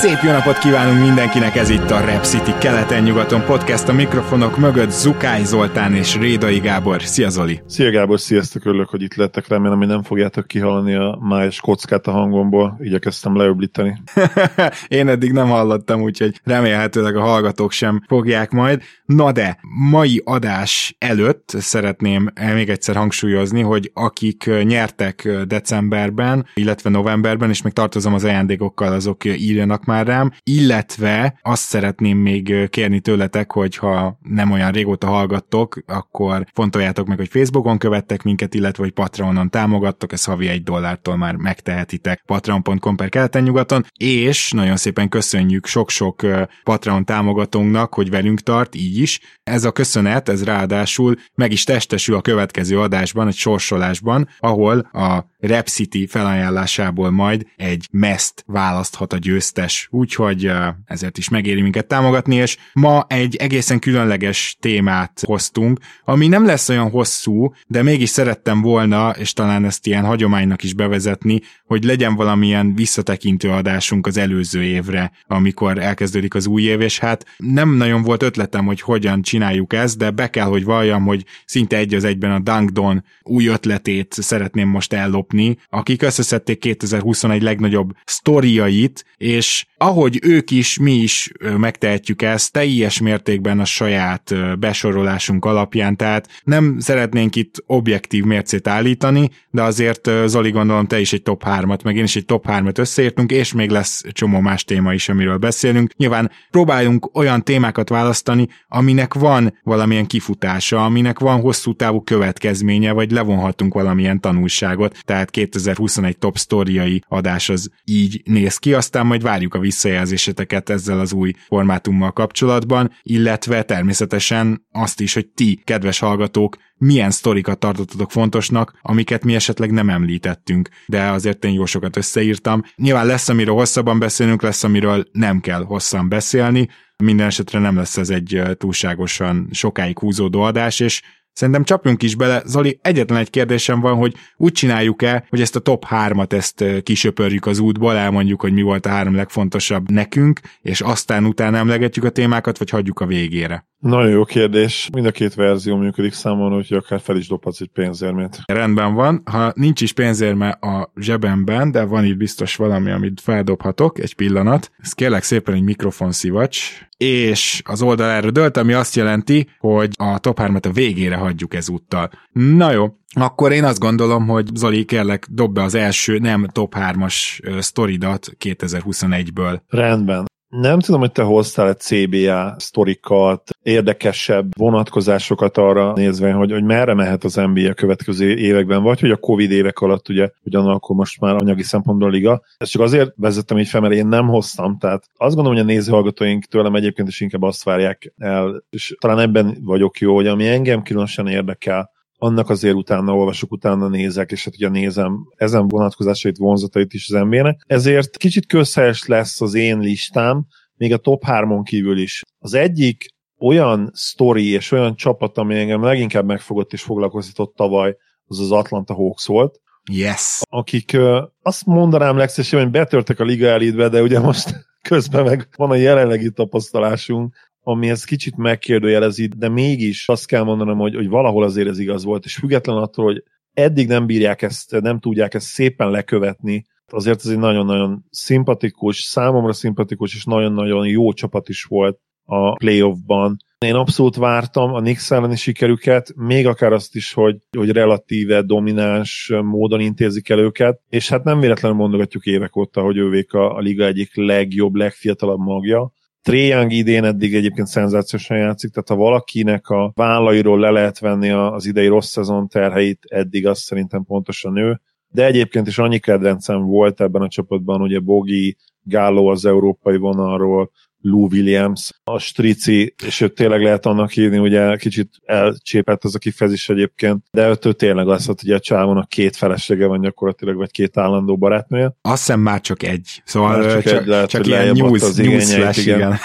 Szép jó napot kívánunk mindenkinek, ez itt a Rap City keleten-nyugaton podcast a mikrofonok mögött Zukály Zoltán és Rédai Gábor. Szia Zoli! Szia Gábor, sziasztok, örülök, hogy itt lettek, remélem, hogy nem fogjátok kihalni a május kockát a hangomból, igyekeztem leöblíteni. Én eddig nem hallottam, úgyhogy remélhetőleg a hallgatók sem fogják majd. Na de, mai adás előtt szeretném még egyszer hangsúlyozni, hogy akik nyertek decemberben, illetve novemberben, és még tartozom az ajándékokkal, azok írjanak már rám, illetve azt szeretném még kérni tőletek, hogy ha nem olyan régóta hallgattok, akkor fontoljátok meg, hogy Facebookon követtek minket, illetve hogy Patreonon támogattok, ez havi egy dollártól már megtehetitek patreon.com per keleten nyugaton, és nagyon szépen köszönjük sok-sok Patreon támogatónknak, hogy velünk tart, így is. Ez a köszönet, ez ráadásul meg is testesül a következő adásban, egy sorsolásban, ahol a Rap City felajánlásából majd egy meszt választhat a győztes, úgyhogy ezért is megéri minket támogatni, és ma egy egészen különleges témát hoztunk, ami nem lesz olyan hosszú, de mégis szerettem volna, és talán ezt ilyen hagyománynak is bevezetni, hogy legyen valamilyen visszatekintő adásunk az előző évre, amikor elkezdődik az új év, és hát nem nagyon volt ötletem, hogy hogyan csináljuk ezt, de be kell, hogy valljam, hogy szinte egy az egyben a Dunkdon új ötletét szeretném most ellopni, akik összeszedték 2021 legnagyobb sztoriait, és ahogy ők is, mi is megtehetjük ezt teljes mértékben a saját besorolásunk alapján, tehát nem szeretnénk itt objektív mércét állítani, de azért Zoli gondolom te is egy top 3-at, meg én is egy top 3-at összeértünk, és még lesz csomó más téma is, amiről beszélünk. Nyilván próbáljunk olyan témákat választani, aminek van valamilyen kifutása, aminek van hosszú távú következménye, vagy levonhatunk valamilyen tanulságot, tehát 2021 top sztoriai adás az így néz ki, aztán majd várjuk a visszajelzéseteket ezzel az új formátummal kapcsolatban, illetve természetesen azt is, hogy ti, kedves hallgatók, milyen sztorikat tartottatok fontosnak, amiket mi esetleg nem említettünk, de azért én jó sokat összeírtam. Nyilván lesz, amiről hosszabban beszélünk, lesz, amiről nem kell hosszan beszélni, minden esetre nem lesz ez egy túlságosan sokáig húzódó adás, és Szerintem csapjunk is bele. Zoli, egyetlen egy kérdésem van, hogy úgy csináljuk-e, hogy ezt a top 3-at ezt kisöpörjük az útból, elmondjuk, hogy mi volt a három legfontosabb nekünk, és aztán utána emlegetjük a témákat, vagy hagyjuk a végére. Nagyon jó kérdés. Mind a két verzió működik számon, hogy akár fel is dobhatsz egy pénzérmét. Rendben van. Ha nincs is pénzérme a zsebemben, de van itt biztos valami, amit feldobhatok, egy pillanat. Ez kérlek szépen egy mikrofonszívacs, és az erről dölt, ami azt jelenti, hogy a top 3-at a végére hagyjuk ezúttal. Na jó, akkor én azt gondolom, hogy Zoli, kérlek, dob be az első nem top 3-as sztoridat 2021-ből. Rendben. Nem tudom, hogy te hoztál egy CBA sztorikat, érdekesebb vonatkozásokat arra nézve, hogy, hogy merre mehet az NBA a következő években, vagy hogy a Covid évek alatt ugye ugyanakkor most már anyagi szempontból a liga. Ezt csak azért vezettem így fel, mert én nem hoztam, tehát azt gondolom, hogy a nézőhallgatóink tőlem egyébként is inkább azt várják el, és talán ebben vagyok jó, hogy ami engem különösen érdekel, annak azért utána olvasok, utána nézek, és hát ugye nézem ezen vonatkozásait, vonzatait is az NBA-nek. Ezért kicsit közhelyes lesz az én listám, még a top 3-on kívül is. Az egyik olyan sztori és olyan csapat, ami engem leginkább megfogott és foglalkoztatott tavaly, az az Atlanta Hawks volt. Yes. Akik azt mondanám legszesebben, hogy betörtek a liga elitbe, de ugye most közben meg van a jelenlegi tapasztalásunk, ami ezt kicsit megkérdőjelezi, de mégis azt kell mondanom, hogy, hogy valahol azért ez igaz volt, és független attól, hogy eddig nem bírják ezt, nem tudják ezt szépen lekövetni, azért ez egy nagyon-nagyon szimpatikus, számomra szimpatikus és nagyon-nagyon jó csapat is volt a playoffban. Én abszolút vártam a Knicks elleni sikerüket, még akár azt is, hogy, hogy relatíve domináns módon intézik el őket, és hát nem véletlenül mondogatjuk évek óta, hogy ővék a, a liga egyik legjobb, legfiatalabb magja, Young idén eddig egyébként szenzációsan játszik, tehát ha valakinek a vállairól le lehet venni az idei rossz szezon terheit, eddig azt szerintem pontosan ő. De egyébként is annyi kedvencem volt ebben a csapatban, ugye Bogi, Gálló az európai vonalról, Lou Williams, a Strici, és őt tényleg lehet annak hívni, ugye kicsit elcsépelt az a kifejezés egyébként, de őt, ő tényleg az, hogy ugye a csávónak két felesége van gyakorlatilag, vagy két állandó barátnője. Azt hiszem már csak egy. Szóval Már csak csak, egy, lehet, csak ilyen news, az news igényeit, flash, igen. igen.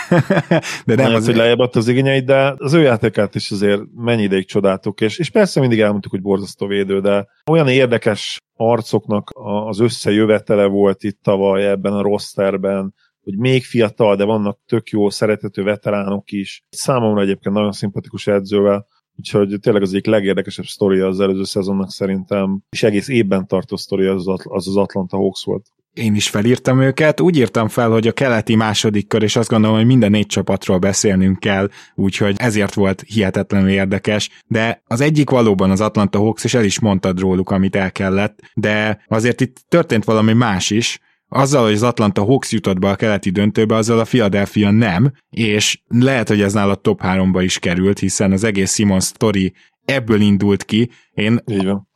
de nem Nem az, hogy lejjebb az igényeit, de az ő játékát is azért mennyi ideig csodáltuk, és, és persze mindig elmondtuk, hogy borzasztó védő, de olyan érdekes arcoknak az összejövetele volt itt tavaly ebben a rosterben, hogy még fiatal, de vannak tök jó, szeretető veteránok is. Számomra egyébként nagyon szimpatikus edzővel, úgyhogy tényleg az egyik legérdekesebb sztoria az előző szezonnak szerintem, és egész évben tartó sztoria az az, az, Atlanta Hawks volt. én is felírtam őket. Úgy írtam fel, hogy a keleti második kör, és azt gondolom, hogy minden négy csapatról beszélnünk kell, úgyhogy ezért volt hihetetlenül érdekes. De az egyik valóban az Atlanta Hawks, és el is mondtad róluk, amit el kellett, de azért itt történt valami más is, azzal, hogy az Atlanta Hawks jutott be a keleti döntőbe, azzal a Philadelphia nem, és lehet, hogy ez nála top 3-ba is került, hiszen az egész Simon story ebből indult ki. Én.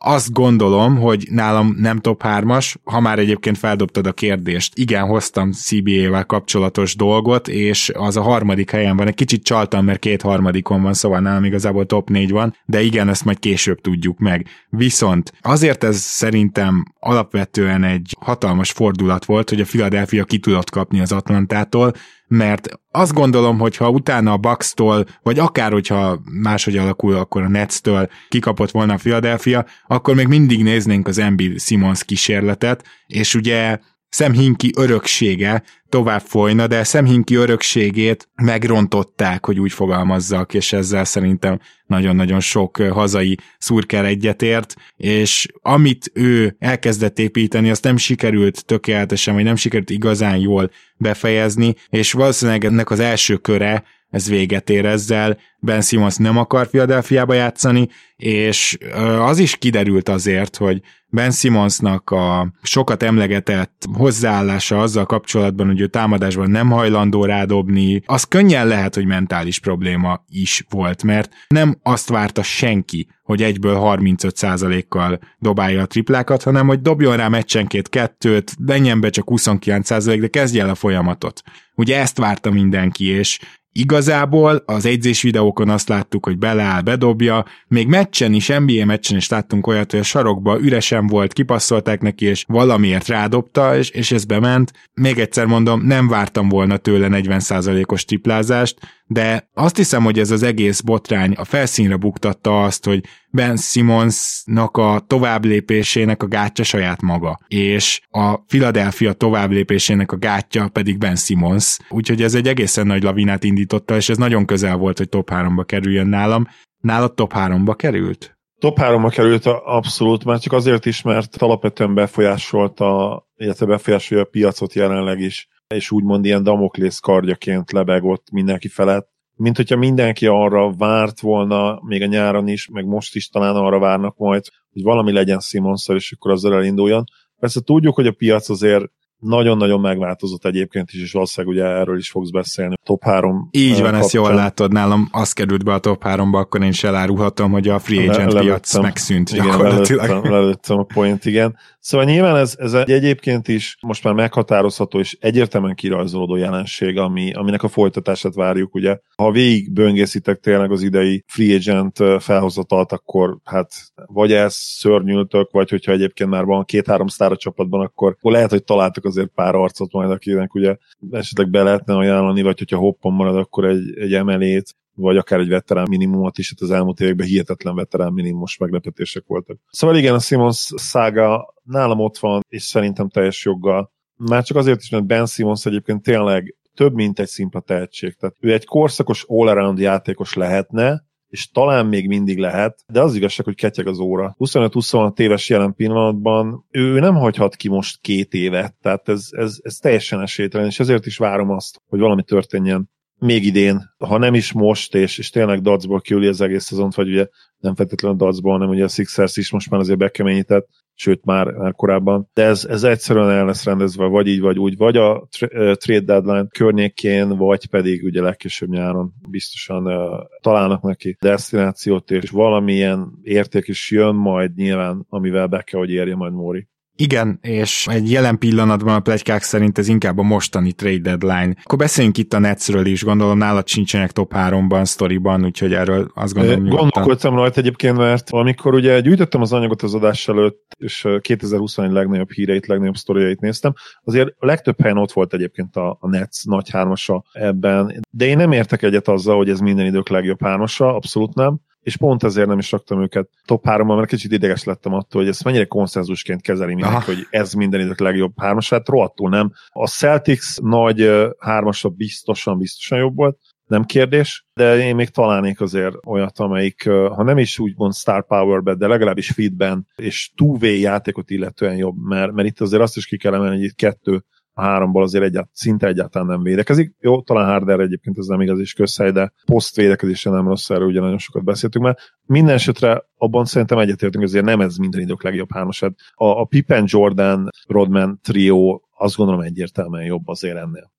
Azt gondolom, hogy nálam nem top 3-as, ha már egyébként feldobtad a kérdést. Igen, hoztam CBA-vel kapcsolatos dolgot, és az a harmadik helyen van. Egy kicsit csaltam, mert két harmadikon van, szóval nálam igazából top 4 van, de igen, ezt majd később tudjuk meg. Viszont azért ez szerintem alapvetően egy hatalmas fordulat volt, hogy a Philadelphia ki tudott kapni az Atlantától, mert azt gondolom, hogy ha utána a Bucks-tól, vagy akár hogyha máshogy alakul, akkor a Nets-től kikapott volna a Philadelphia, akkor még mindig néznénk az Embiid Simons kísérletet, és ugye Sam Hinkie öröksége tovább folyna, de Sam Hinkie örökségét megrontották, hogy úgy fogalmazzak, és ezzel szerintem nagyon-nagyon sok hazai szurker egyetért, és amit ő elkezdett építeni, azt nem sikerült tökéletesen, vagy nem sikerült igazán jól befejezni, és valószínűleg ennek az első köre ez véget ér ezzel, Ben Simmons nem akar Philadelphiába játszani, és az is kiderült azért, hogy Ben Simmonsnak a sokat emlegetett hozzáállása azzal kapcsolatban, hogy ő támadásban nem hajlandó rádobni, az könnyen lehet, hogy mentális probléma is volt, mert nem azt várta senki, hogy egyből 35%-kal dobálja a triplákat, hanem hogy dobjon rá meccsenként kettőt, menjen be csak 29%, de kezdje el a folyamatot. Ugye ezt várta mindenki, és Igazából az edzés videókon azt láttuk, hogy beleáll, bedobja, még meccsen is, NBA meccsen is láttunk olyat, hogy a sarokba üresen volt, kipasszolták neki, és valamiért rádobta, és, és ez bement. Még egyszer mondom, nem vártam volna tőle 40%-os triplázást, de azt hiszem, hogy ez az egész botrány a felszínre buktatta azt, hogy Ben Simmonsnak a továbblépésének a gátja saját maga, és a Philadelphia továbblépésének a gátja pedig Ben Simmons, úgyhogy ez egy egészen nagy lavinát indította, és ez nagyon közel volt, hogy top 3-ba kerüljön nálam. Nálad top 3-ba került? Top 3 került abszolút, már csak azért is, mert alapvetően befolyásolta, illetve befolyásolja a piacot jelenleg is, és úgymond ilyen Damoklész kardjaként lebegott mindenki felett. Mint hogyha mindenki arra várt volna, még a nyáron is, meg most is talán arra várnak majd, hogy valami legyen Simonszal, és akkor azzal elinduljon. Persze tudjuk, hogy a piac azért nagyon-nagyon megváltozott egyébként is, és valószínűleg ugye erről is fogsz beszélni. Top 3 Így van, ezt jól látod nálam, az került be a top 3-ba, akkor én is elárulhatom, hogy a free agent Le- piac lelőttem. megszűnt Igen, gyakorlatilag. lelőttem, lelőttem a point, igen. Szóval nyilván ez, ez egy egyébként is most már meghatározható és egyértelműen kirajzolódó jelenség, ami, aminek a folytatását várjuk, ugye. Ha végig böngészitek tényleg az idei free agent felhozatalt, akkor hát vagy ez szörnyültök, vagy hogyha egyébként már van két-három sztár csapatban, akkor, akkor lehet, hogy találtak azért pár arcot majd, akinek ugye esetleg be lehetne ajánlani, vagy hogyha hoppon marad, akkor egy, egy emelét, vagy akár egy veterán minimumot is, hát az elmúlt években hihetetlen veterán minimumos meglepetések voltak. Szóval igen, a Simons szága nálam ott van, és szerintem teljes joggal. Már csak azért is, mert Ben Simons egyébként tényleg több, mint egy szimpla tehetség. Tehát ő egy korszakos all-around játékos lehetne, és talán még mindig lehet, de az igazság, hogy ketyeg az óra. 25-26 éves jelen pillanatban ő nem hagyhat ki most két évet, tehát ez, ez, ez teljesen esélytelen, és ezért is várom azt, hogy valami történjen még idén, ha nem is most, és, és tényleg dacból kiüli az egész szezont, vagy ugye nem feltétlenül dacból, hanem ugye a Sixers is most már azért bekeményített, sőt már, már korábban, de ez, ez egyszerűen el lesz rendezve, vagy így, vagy úgy, vagy a trade deadline környékén, vagy pedig ugye legkésőbb nyáron biztosan uh, találnak neki destinációt, és valamilyen érték is jön majd nyilván, amivel be kell, hogy érje majd Móri. Igen, és egy jelen pillanatban a plegykák szerint ez inkább a mostani trade deadline. Akkor beszéljünk itt a Netsről is, gondolom nálad sincsenek top 3-ban, sztoriban, úgyhogy erről azt gondolom Gondolkodtam rajta egyébként, mert amikor ugye gyűjtöttem az anyagot az adás előtt, és 2021 legnagyobb híreit, legnagyobb sztoriait néztem, azért a legtöbb helyen ott volt egyébként a, a Nets nagy hármasa ebben, de én nem értek egyet azzal, hogy ez minden idők legjobb hármasa, abszolút nem és pont ezért nem is raktam őket top 3 mert kicsit ideges lettem attól, hogy ezt mennyire konszenzusként kezeli mindenki, hogy ez minden idők legjobb hármasát, rohadtul nem. A Celtics nagy hármasa biztosan, biztosan jobb volt, nem kérdés, de én még találnék azért olyat, amelyik, ha nem is úgymond star power de legalábbis feedben és two-way játékot illetően jobb, mert, mert itt azért azt is ki kell emelni, hogy itt kettő a háromból azért egyált, szinte egyáltalán nem védekezik. Jó, talán Harder egyébként ez nem igaz is közhely, de poszt védekezése nem rossz, erről ugye nagyon sokat beszéltünk mert Minden esetre abban szerintem egyetértünk, azért nem ez minden idők legjobb hármasad. A, a Pippen, Jordan, Rodman trio azt gondolom egyértelműen jobb azért ennél.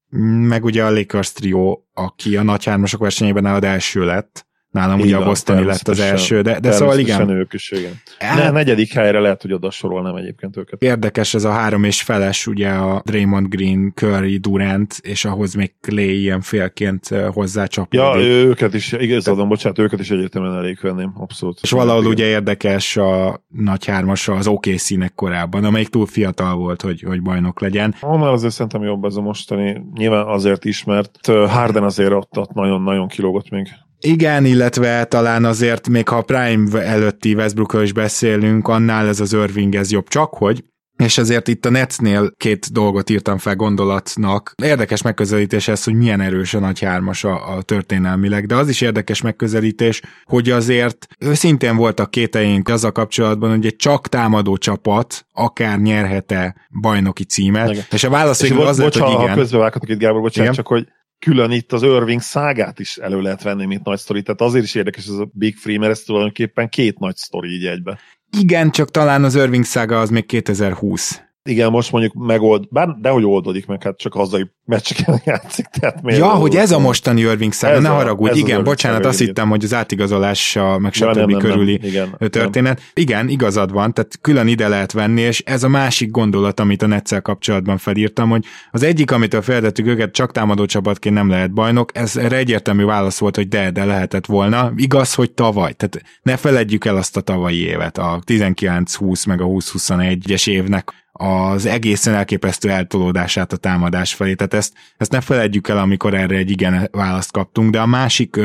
Meg ugye a Lakers trio, aki a nagy hármasok versenyében nálad első lett, Nálam ugye a Bostoni lett az első, de, de szóval igen. ők is, igen. Hát, ne, negyedik helyre lehet, hogy oda sorolnám egyébként őket. Érdekes ez a három és feles, ugye a Draymond Green, Curry, Durant, és ahhoz még Clay ilyen félként hozzácsapódik. Ja, őket is, igazadom, bocsánat, őket is egyértelműen elég venném, abszolút. És valahol igen. ugye érdekes a nagy hármasa az OKC-nek korábban, amelyik túl fiatal volt, hogy, hogy bajnok legyen. Annál azért szerintem jobb ez a mostani, nyilván azért is, mert Harden azért ott, ott nagyon-nagyon kilógott még. Igen, illetve talán azért, még ha a Prime előtti Westbrookról is beszélünk, annál ez az Irving ez jobb, csak hogy és ezért itt a Netsnél két dolgot írtam fel gondolatnak. Érdekes megközelítés ez, hogy milyen erős a nagy hármas a, a történelmileg, de az is érdekes megközelítés, hogy azért őszintén voltak kéteink az a kapcsolatban, hogy egy csak támadó csapat akár nyerhet-e bajnoki címet, igen. és a válasz és az lett, hogy igen. Ha közbevághatok itt, Gábor, bocsánat, igen. csak hogy külön itt az Irving szágát is elő lehet venni, mint nagy sztori. Tehát azért is érdekes ez a Big Free, mert ez tulajdonképpen két nagy sztori így egybe. Igen, csak talán az Irving szága az még 2020. Igen, most mondjuk megold, bár dehogy oldódik meg, hát csak hazai meccseken játszik. Tehát ja, hogy ez a mostani Irving szága, ne haragudj, igen, bocsánat, azt hittem, hogy az átigazolással, meg stb. Nem, nem, körüli nem, igen, történet. Nem. Igen, igazad van, tehát külön ide lehet venni, és ez a másik gondolat, amit a Netszel kapcsolatban felírtam, hogy az egyik, amitől feltettük őket, csak támadó csapatként nem lehet bajnok, ez erre egyértelmű válasz volt, hogy de, de lehetett volna. Igaz, hogy tavaly, tehát ne feledjük el azt a tavalyi évet, a 19-20 meg a 20-21-es évnek az egészen elképesztő eltolódását a támadás felé. Tehát ezt, ezt ne feledjük el, amikor erre egy igen választ kaptunk, de a másik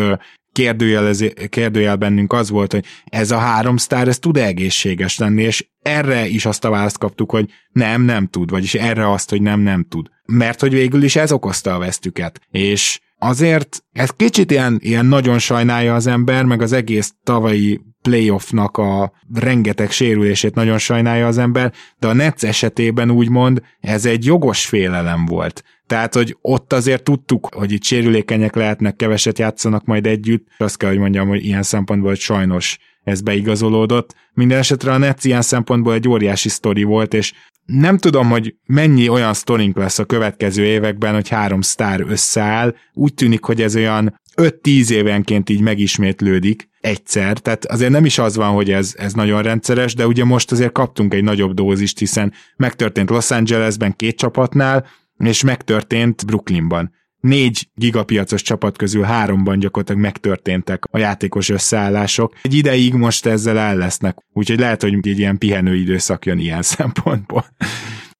kérdőjel, kérdőjel bennünk az volt, hogy ez a három sztár, ez tud egészséges lenni, és erre is azt a választ kaptuk, hogy nem, nem tud, vagyis erre azt, hogy nem, nem tud. Mert hogy végül is ez okozta a vesztüket. És azért ez kicsit ilyen, ilyen nagyon sajnálja az ember, meg az egész tavalyi playoffnak a rengeteg sérülését nagyon sajnálja az ember, de a Nets esetében úgymond ez egy jogos félelem volt. Tehát, hogy ott azért tudtuk, hogy itt sérülékenyek lehetnek, keveset játszanak majd együtt. Azt kell, hogy mondjam, hogy ilyen szempontból hogy sajnos ez beigazolódott. Minden esetre a Nets ilyen szempontból egy óriási sztori volt, és nem tudom, hogy mennyi olyan sztorink lesz a következő években, hogy három sztár összeáll. Úgy tűnik, hogy ez olyan 5-10 évenként így megismétlődik egyszer, tehát azért nem is az van, hogy ez, ez nagyon rendszeres, de ugye most azért kaptunk egy nagyobb dózist, hiszen megtörtént Los Angelesben két csapatnál, és megtörtént Brooklynban. Négy gigapiacos csapat közül háromban gyakorlatilag megtörténtek a játékos összeállások. Egy ideig most ezzel el lesznek, úgyhogy lehet, hogy egy ilyen pihenő időszak jön ilyen szempontból.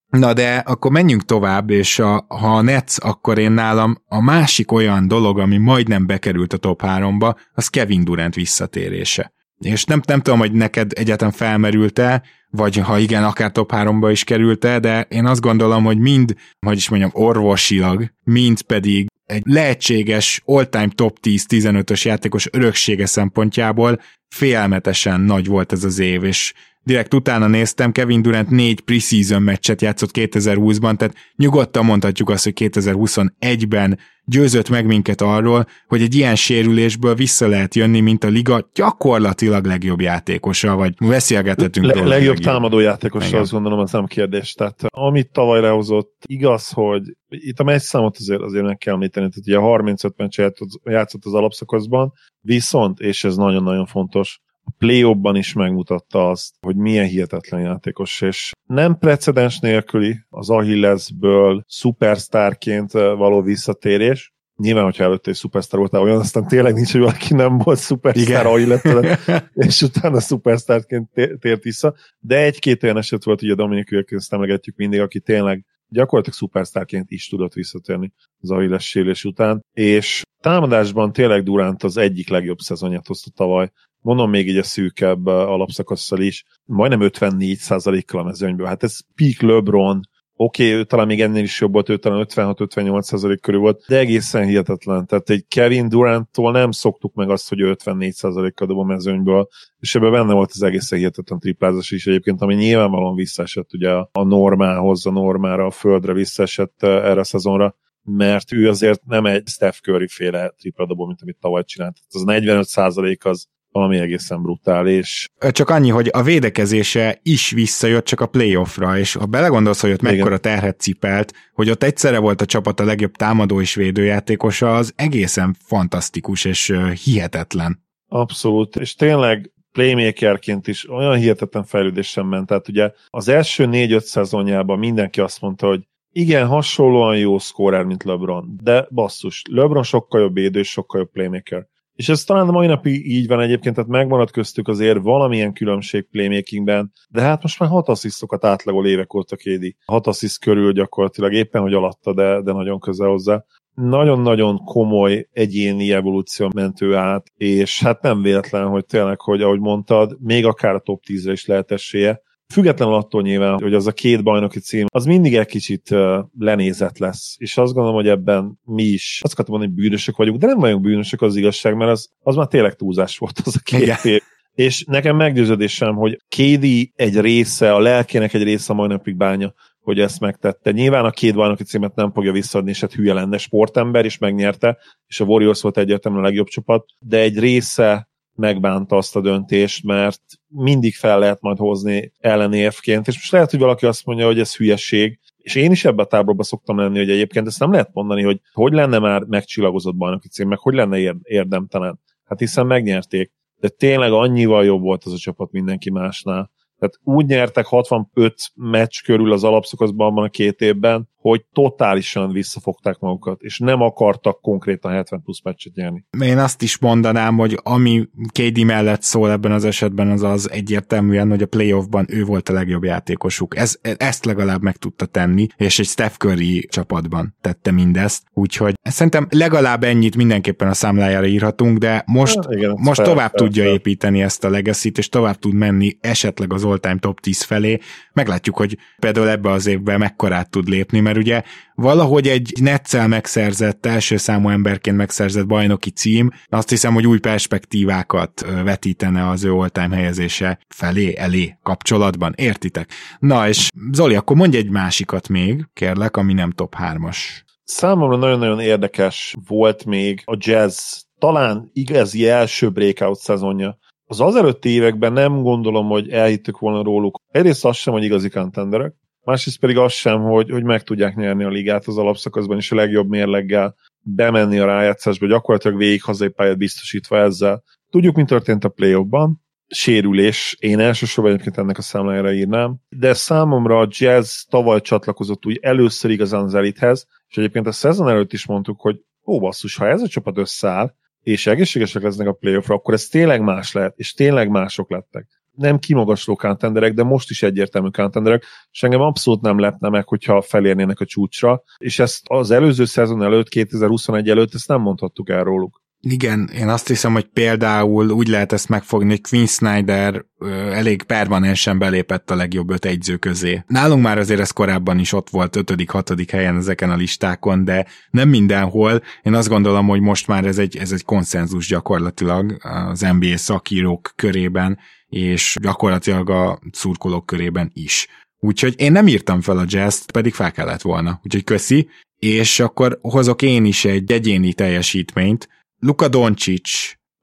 Na de akkor menjünk tovább, és a, ha a Nets, akkor én nálam a másik olyan dolog, ami majdnem bekerült a top 3-ba, az Kevin Durant visszatérése. És nem, nem tudom, hogy neked egyáltalán felmerült-e, vagy ha igen, akár top 3-ba is került-e, de én azt gondolom, hogy mind, hogy is mondjam, orvosilag, mind pedig egy lehetséges all-time top 10-15-ös játékos öröksége szempontjából félmetesen nagy volt ez az év, és direkt utána néztem, Kevin Durant négy preseason meccset játszott 2020-ban, tehát nyugodtan mondhatjuk azt, hogy 2021-ben győzött meg minket arról, hogy egy ilyen sérülésből vissza lehet jönni, mint a liga gyakorlatilag legjobb játékosa, vagy beszélgethetünk Le- róla. Legjobb támadó játékosa, azt gondolom, az nem kérdés. Tehát amit tavaly lehozott, igaz, hogy itt a meccs számot azért, azért meg kell említeni, tehát ugye 35 meccs játszott az alapszakaszban, viszont, és ez nagyon-nagyon fontos, play is megmutatta azt, hogy milyen hihetetlen játékos, és nem precedens nélküli az Achillesből superstarként való visszatérés, Nyilván, hogyha előtte egy szupersztár voltál olyan, aztán tényleg nincs, hogy valaki nem volt szupersztár, ahogy lett, és utána szupersztárként tért vissza. De egy-két olyan eset volt, ugye Dominik Wilkins emlegetjük mindig, aki tényleg gyakorlatilag szupersztárként is tudott visszatérni az Achilles sérülés után, és támadásban tényleg Durant az egyik legjobb szezonját hozta tavaly, mondom még így a szűkebb alapszakasszal is, majdnem 54%-kal a mezőnyből. Hát ez peak LeBron, Oké, okay, ő talán még ennél is jobb volt, ő talán 56-58% körül volt, de egészen hihetetlen. Tehát egy Kevin Durant-tól nem szoktuk meg azt, hogy 54%-kal dob a mezőnyből, és ebben benne volt az egészen hihetetlen triplázás is egyébként, ami nyilvánvalóan visszaesett ugye a normához, a normára, a földre visszaesett erre a szezonra, mert ő azért nem egy Steph Curry féle tripladobó, mint amit tavaly csinált. Az 45% az valami egészen brutális. Csak annyi, hogy a védekezése is visszajött csak a playoffra, és ha belegondolsz, hogy ott Igen. mekkora terhet cipelt, hogy ott egyszerre volt a csapat a legjobb támadó és védőjátékosa, az egészen fantasztikus és hihetetlen. Abszolút, és tényleg playmakerként is olyan hihetetlen fejlődésen ment. Tehát ugye az első négy-öt szezonjában mindenki azt mondta, hogy igen, hasonlóan jó scorer, mint LeBron, de basszus, LeBron sokkal jobb védő és sokkal jobb playmaker. És ez talán a mai napig így van egyébként, tehát megmaradt köztük azért valamilyen különbség playmakingben, de hát most már hat asszisztokat átlagol évek óta Kédi. Hat assziszt körül gyakorlatilag éppen, hogy alatta, de, de nagyon közel hozzá. Nagyon-nagyon komoly egyéni evolúció mentő át, és hát nem véletlen, hogy tényleg, hogy ahogy mondtad, még akár a top 10-re is lehet esélye. Függetlenül attól nyilván, hogy az a két bajnoki cím, az mindig egy kicsit lenézett lesz. És azt gondolom, hogy ebben mi is, azt akartam mondani, hogy bűnösök vagyunk, de nem vagyunk bűnösök az igazság, mert az, az már tényleg túlzás volt az a két Igen. év. És nekem meggyőződésem, hogy Kédi egy része, a lelkének egy része majd napig bánja, hogy ezt megtette. Nyilván a két bajnoki címet nem fogja visszaadni, és hát hülye lenne sportember, és megnyerte, és a Warriors volt egyértelműen a legjobb csapat, de egy része megbánta azt a döntést, mert mindig fel lehet majd hozni ellenérvként, és most lehet, hogy valaki azt mondja, hogy ez hülyeség, és én is ebbe a táborba szoktam lenni, hogy egyébként ezt nem lehet mondani, hogy hogy lenne már megcsillagozott bajnoki cím, meg hogy lenne érdemtelen. Hát hiszen megnyerték. De tényleg annyival jobb volt az a csapat mindenki másnál. Tehát úgy nyertek 65 meccs körül az alapszakaszban abban a két évben, hogy totálisan visszafogták magukat, és nem akartak konkrétan 70 plusz meccset nyerni. Én azt is mondanám, hogy ami KD mellett szól ebben az esetben, az az egyértelműen, hogy a playoffban ő volt a legjobb játékosuk. Ez, ezt legalább meg tudta tenni, és egy Steph Curry csapatban tette mindezt, úgyhogy szerintem legalább ennyit mindenképpen a számlájára írhatunk, de most, ja, igen, most fel, tovább fel, tudja fel. építeni ezt a legacy és tovább tud menni esetleg az all-time top 10 felé. Meglátjuk, hogy például ebbe az évben mekkorát tud lépni, mert ugye valahogy egy netszel megszerzett, első számú emberként megszerzett bajnoki cím, azt hiszem, hogy új perspektívákat vetítene az ő all-time helyezése felé, elé kapcsolatban. Értitek? Na és Zoli, akkor mondj egy másikat még, kérlek, ami nem top 3-as. Számomra nagyon-nagyon érdekes volt még a jazz talán igazi első breakout szezonja. Az az előtti években nem gondolom, hogy elhittük volna róluk. Egyrészt az sem, hogy igazi contenderek, másrészt pedig az sem, hogy, hogy meg tudják nyerni a ligát az alapszakaszban, és a legjobb mérleggel bemenni a rájátszásba, gyakorlatilag végig hazai pályát biztosítva ezzel. Tudjuk, mi történt a play-offban, sérülés, én elsősorban egyébként ennek a számlájára írnám, de számomra a Jazz tavaly csatlakozott úgy először igazán az elithez, és egyébként a szezon előtt is mondtuk, hogy ó basszus, ha ez a csapat összeáll, és egészségesek lesznek a playoffra, akkor ez tényleg más lehet, és tényleg mások lettek nem kimagasló contenderek, de most is egyértelmű contenderek, és engem abszolút nem lepne meg, hogyha felérnének a csúcsra, és ezt az előző szezon előtt, 2021 előtt, ezt nem mondhattuk el róluk. Igen, én azt hiszem, hogy például úgy lehet ezt megfogni, hogy Queen Snyder elég permanensen belépett a legjobb öt egyző közé. Nálunk már azért ez korábban is ott volt ötödik, hatodik helyen ezeken a listákon, de nem mindenhol. Én azt gondolom, hogy most már ez egy, ez egy konszenzus gyakorlatilag az NBA szakírók körében, és gyakorlatilag a szurkolók körében is. Úgyhogy én nem írtam fel a jazz pedig fel kellett volna. Úgyhogy köszi, és akkor hozok én is egy egyéni teljesítményt. Luka Doncic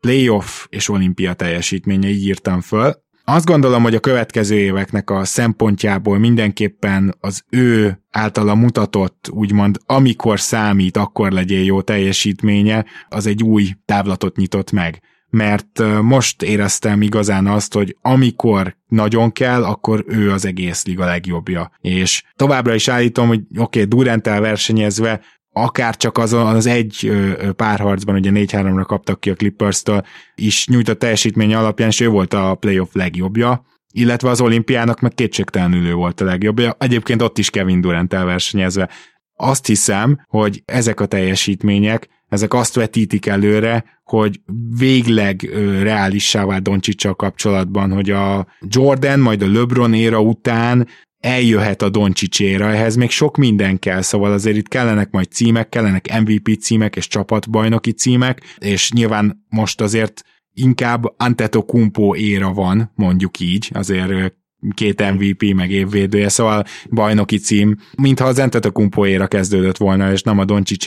playoff és olimpia teljesítménye, így írtam föl. Azt gondolom, hogy a következő éveknek a szempontjából mindenképpen az ő általa mutatott, úgymond amikor számít, akkor legyél jó teljesítménye, az egy új távlatot nyitott meg mert most éreztem igazán azt, hogy amikor nagyon kell, akkor ő az egész liga legjobbja. És továbbra is állítom, hogy oké, okay, Durantel versenyezve akár csak azon az egy párharcban, ugye 4-3-ra kaptak ki a Clippers-től, is nyújtott teljesítmény alapján, és ő volt a playoff legjobbja, illetve az olimpiának meg kétségtelenül ő volt a legjobbja. Egyébként ott is Kevin Durant elversenyezve. Azt hiszem, hogy ezek a teljesítmények, ezek azt vetítik előre, hogy végleg reálissá vált Doncsicsal kapcsolatban, hogy a Jordan, majd a LeBron éra után eljöhet a Doncsicséra, ehhez még sok minden kell, szóval azért itt kellenek majd címek, kellenek MVP címek és csapatbajnoki címek, és nyilván most azért inkább Antetokumpo éra van, mondjuk így, azért két MVP, meg évvédője, szóval bajnoki cím, mintha az Antetokumpo éra kezdődött volna, és nem a Doncsics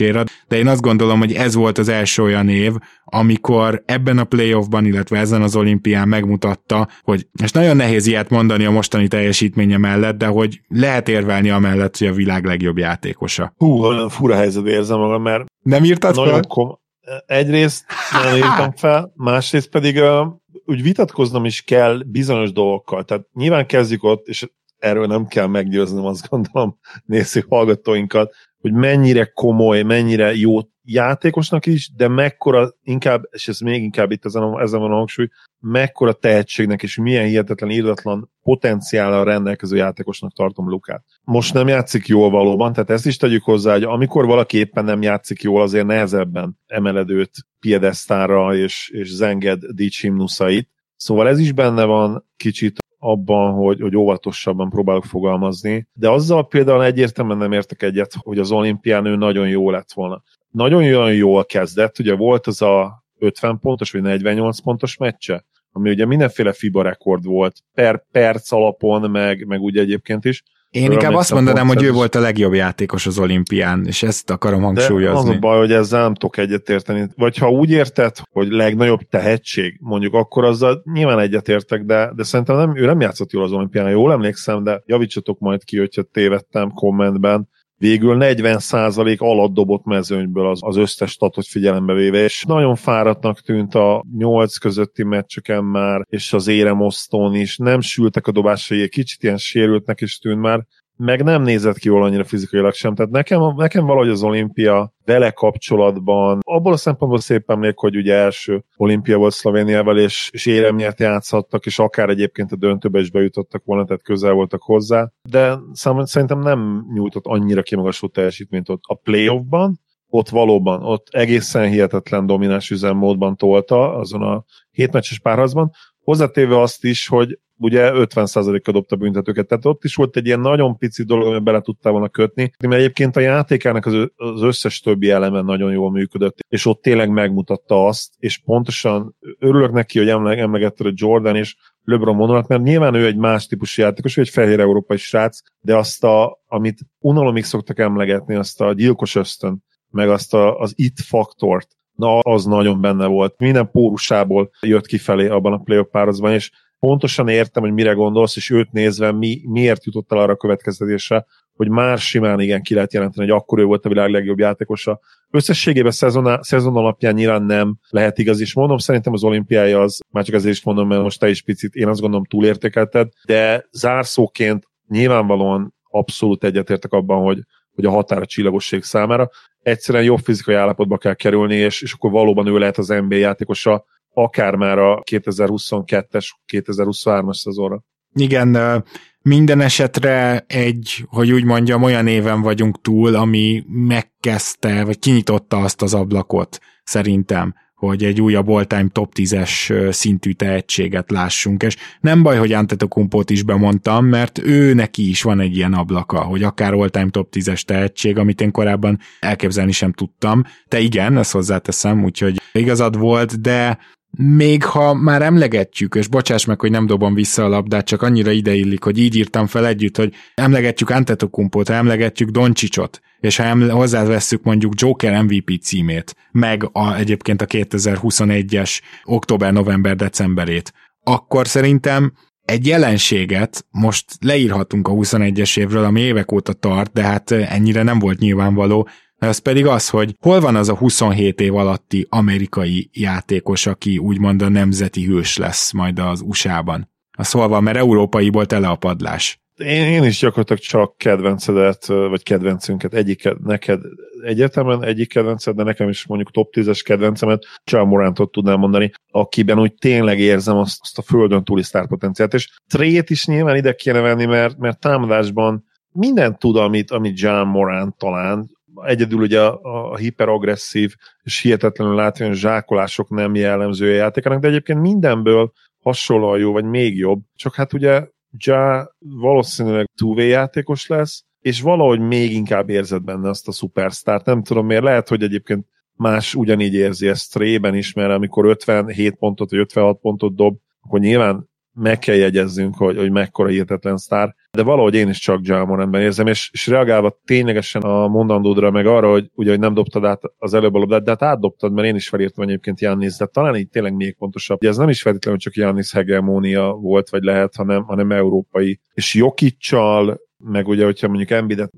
de én azt gondolom, hogy ez volt az első olyan év, amikor ebben a playoffban, illetve ezen az olimpián megmutatta, hogy, és nagyon nehéz ilyet mondani a mostani teljesítménye mellett, de hogy lehet érvelni amellett, hogy a világ legjobb játékosa. Hú, olyan fura helyzet érzem magam, mert nem írtad fel? Kom- egyrészt nem írtam fel, másrészt pedig uh, úgy vitatkoznom is kell bizonyos dolgokkal. Tehát nyilván kezdjük ott, és erről nem kell meggyőznöm, azt gondolom, nézzük hallgatóinkat, hogy mennyire komoly, mennyire jó játékosnak is, de mekkora inkább, és ez még inkább itt ezen, ezen van a hangsúly, mekkora tehetségnek és milyen hihetetlen írdatlan potenciállal rendelkező játékosnak tartom Lukát. Most nem játszik jól valóban, tehát ezt is tegyük hozzá, hogy amikor valaki éppen nem játszik jól, azért nehezebben emeled őt piedesztára és, és zenged dicsimnuszait. Szóval ez is benne van kicsit abban, hogy, hogy óvatosabban próbálok fogalmazni, de azzal például egyértelműen nem értek egyet, hogy az olimpián ő nagyon jó lett volna. Nagyon-nagyon jól kezdett, ugye volt az a 50 pontos vagy 48 pontos meccse, ami ugye mindenféle FIBA rekord volt, per perc alapon, meg, meg úgy egyébként is, én inkább azt mondanám, hogy ő volt a legjobb játékos az olimpián, és ezt akarom hangsúlyozni. De az a baj, hogy ezzel nem tudok egyetérteni. Vagy ha úgy érted, hogy legnagyobb tehetség, mondjuk akkor azzal nyilván egyetértek, de, de szerintem nem, ő nem játszott jól az olimpián, jól emlékszem, de javítsatok majd ki, hogyha tévedtem kommentben végül 40% alatt dobott mezőnyből az, az összes statot figyelembe véve, és nagyon fáradtnak tűnt a 8 közötti meccseken már, és az éremosztón is, nem sültek a dobásai, kicsit ilyen sérültnek is tűnt már, meg nem nézett ki jól annyira fizikailag sem. Tehát nekem, nekem valahogy az olimpia vele kapcsolatban, abból a szempontból szép emlék, hogy ugye első olimpia volt Szlovéniával, és, és éremnyert játszhattak, és akár egyébként a döntőbe is bejutottak volna, tehát közel voltak hozzá, de szerintem nem nyújtott annyira kimagasló teljesítményt ott a playoffban, ott valóban, ott egészen hihetetlen domináns üzemmódban tolta azon a hétmeccses párharcban, hozzátéve azt is, hogy ugye 50%-kal dobta büntetőket, tehát ott is volt egy ilyen nagyon pici dolog, amiben bele tudtál volna kötni, mert egyébként a játékának az, összes többi eleme nagyon jól működött, és ott tényleg megmutatta azt, és pontosan örülök neki, hogy emleg, emlegette a Jordan és LeBron vonalat, mert nyilván ő egy más típusú játékos, ő egy fehér európai srác, de azt, a, amit unalomig szoktak emlegetni, azt a gyilkos ösztön, meg azt a, az it faktort, na az nagyon benne volt. Minden pórusából jött kifelé abban a playoff pározban, és pontosan értem, hogy mire gondolsz, és őt nézve mi, miért jutott el arra a következtetésre, hogy már simán igen ki lehet jelenteni, hogy akkor ő volt a világ legjobb játékosa. Összességében szezon, szezon alapján nyilván nem lehet igaz, és mondom, szerintem az olimpiája az, már csak azért is mondom, mert most te is picit, én azt gondolom túlértékelted, de zárszóként nyilvánvalóan abszolút egyetértek abban, hogy, hogy a határ a csillagosség számára. Egyszerűen jobb fizikai állapotba kell kerülni, és, és akkor valóban ő lehet az NBA játékosa, akár már a 2022-es, 2023-as szezonra. Igen, minden esetre egy, hogy úgy mondjam, olyan éven vagyunk túl, ami megkezdte, vagy kinyitotta azt az ablakot, szerintem hogy egy újabb all-time top 10-es szintű tehetséget lássunk, és nem baj, hogy Antetokumpót is bemondtam, mert ő neki is van egy ilyen ablaka, hogy akár all-time top 10-es tehetség, amit én korábban elképzelni sem tudtam. Te igen, ezt hozzáteszem, úgyhogy igazad volt, de még ha már emlegetjük, és bocsáss meg, hogy nem dobom vissza a labdát, csak annyira ideillik, hogy így írtam fel együtt, hogy emlegetjük Antetokumpot, emlegetjük Doncsicsot, és ha emle- hozzávesszük mondjuk Joker MVP címét, meg a, egyébként a 2021-es október, november, decemberét, akkor szerintem egy jelenséget most leírhatunk a 21-es évről, ami évek óta tart, de hát ennyire nem volt nyilvánvaló, ez pedig az, hogy hol van az a 27 év alatti amerikai játékos, aki úgymond a nemzeti hős lesz majd az USA-ban. A szólva, mert európaiból tele a padlás. Én, én is gyakorlatilag csak kedvencedet, vagy kedvencünket, egyik, neked egyetemen egyik kedvenced, de nekem is mondjuk top 10-es kedvencemet Csalmorántot tudnám mondani, akiben úgy tényleg érzem azt, azt a földön túli sztárpotenciát, és trét is nyilván ide kéne venni, mert, mert támadásban minden tud, amit, amit John Morant talán, egyedül ugye a, a hiperagresszív és hihetetlenül látványos zsákolások nem jellemzője játékának, de egyébként mindenből hasonlóan jó, vagy még jobb. Csak hát ugye Ja valószínűleg 2 játékos lesz, és valahogy még inkább érzed benne azt a szupersztárt. Nem tudom miért, lehet, hogy egyébként más ugyanígy érzi ezt Trében is, mert amikor 57 pontot vagy 56 pontot dob, akkor nyilván meg kell jegyezzünk, hogy, hogy mekkora hihetetlen sztár, de valahogy én is csak Jalmoranben érzem, és, és reagálva ténylegesen a mondandódra, meg arra, hogy ugye hogy nem dobtad át az előbb a labdát, de hát átdobtad, mert én is felírtam egyébként Jannis, de talán így tényleg még pontosabb. Ugye ez nem is feltétlenül csak Jannis hegemónia volt, vagy lehet, hanem, hanem európai. És Jokicsal meg ugye, hogyha mondjuk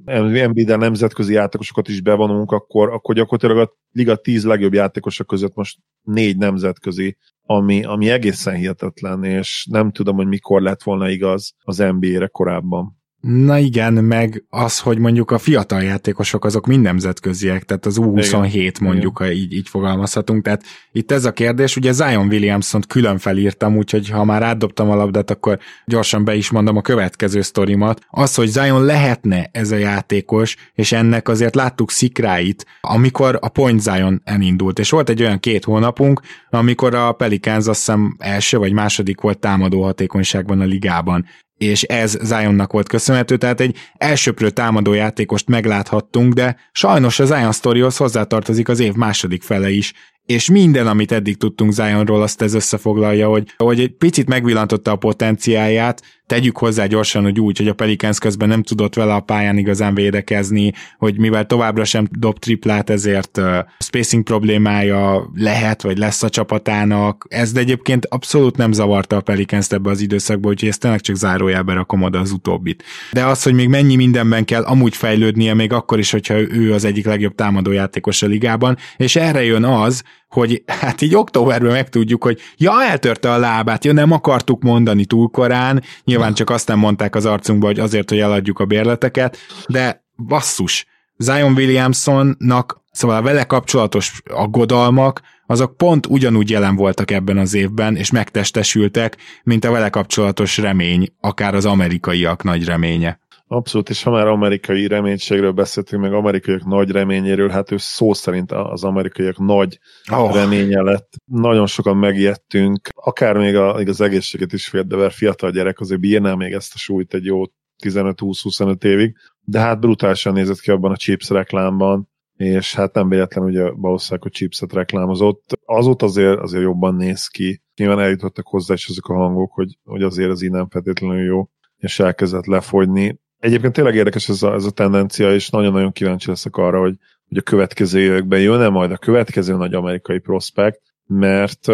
Embiid-en nemzetközi játékosokat is bevonunk, akkor, akkor gyakorlatilag a liga 10 legjobb játékosok között most négy nemzetközi, ami, ami egészen hihetetlen, és nem tudom, hogy mikor lett volna igaz az NBA-re korábban. Na igen, meg az, hogy mondjuk a fiatal játékosok azok mind nemzetköziek, tehát az U27 igen, mondjuk, igen. ha így, így fogalmazhatunk. Tehát itt ez a kérdés, ugye Zion Williamson-t külön felírtam, úgyhogy ha már átdobtam a labdát, akkor gyorsan be is mondom a következő sztorimat. Az, hogy Zion lehetne ez a játékos, és ennek azért láttuk szikráit, amikor a Point Zion elindult, és volt egy olyan két hónapunk, amikor a Pelicans azt hiszem első vagy második volt támadó hatékonyságban a ligában és ez Zionnak volt köszönhető, tehát egy elsőprő támadó játékost megláthattunk, de sajnos az Zion sztorihoz hozzátartozik az év második fele is, és minden, amit eddig tudtunk Zionról, azt ez összefoglalja, hogy, hogy egy picit megvillantotta a potenciáját, tegyük hozzá gyorsan, hogy úgy, hogy a Pelicans közben nem tudott vele a pályán igazán védekezni, hogy mivel továbbra sem dob triplát, ezért uh, spacing problémája lehet, vagy lesz a csapatának. Ez de egyébként abszolút nem zavarta a Pelicans ebbe az időszakba, úgyhogy ezt tényleg csak zárójelbe rakom oda az utóbbit. De az, hogy még mennyi mindenben kell amúgy fejlődnie, még akkor is, hogyha ő az egyik legjobb támadójátékos a ligában, és erre jön az, hogy hát így októberben megtudjuk, hogy ja, eltörte a lábát, ja, nem akartuk mondani túl korán, nyilván csak azt nem mondták az arcunkba, hogy azért, hogy eladjuk a bérleteket, de basszus, Zion Williamsonnak, szóval a vele kapcsolatos aggodalmak, azok pont ugyanúgy jelen voltak ebben az évben, és megtestesültek, mint a vele kapcsolatos remény, akár az amerikaiak nagy reménye. Abszolút, és ha már amerikai reménységről beszéltünk, meg amerikaiak nagy reményéről, hát ő szó szerint az amerikaiak nagy oh. reménye lett. Nagyon sokan megijedtünk, akár még, a, még az egészséget is fél, de mert fiatal gyerek azért bírná még ezt a súlyt egy jó 15-20-25 évig, de hát brutálisan nézett ki abban a Chips reklámban, és hát nem véletlen, ugye valószínűleg, hogy Chipset reklámozott. Azóta azért, azért jobban néz ki. Nyilván eljutottak hozzá is azok a hangok, hogy, hogy azért az innen feltétlenül jó, és elkezdett lefogyni. Egyébként tényleg érdekes ez a, ez a tendencia, és nagyon-nagyon kíváncsi leszek arra, hogy, hogy a következő években jön-e majd a következő nagy amerikai prospekt, mert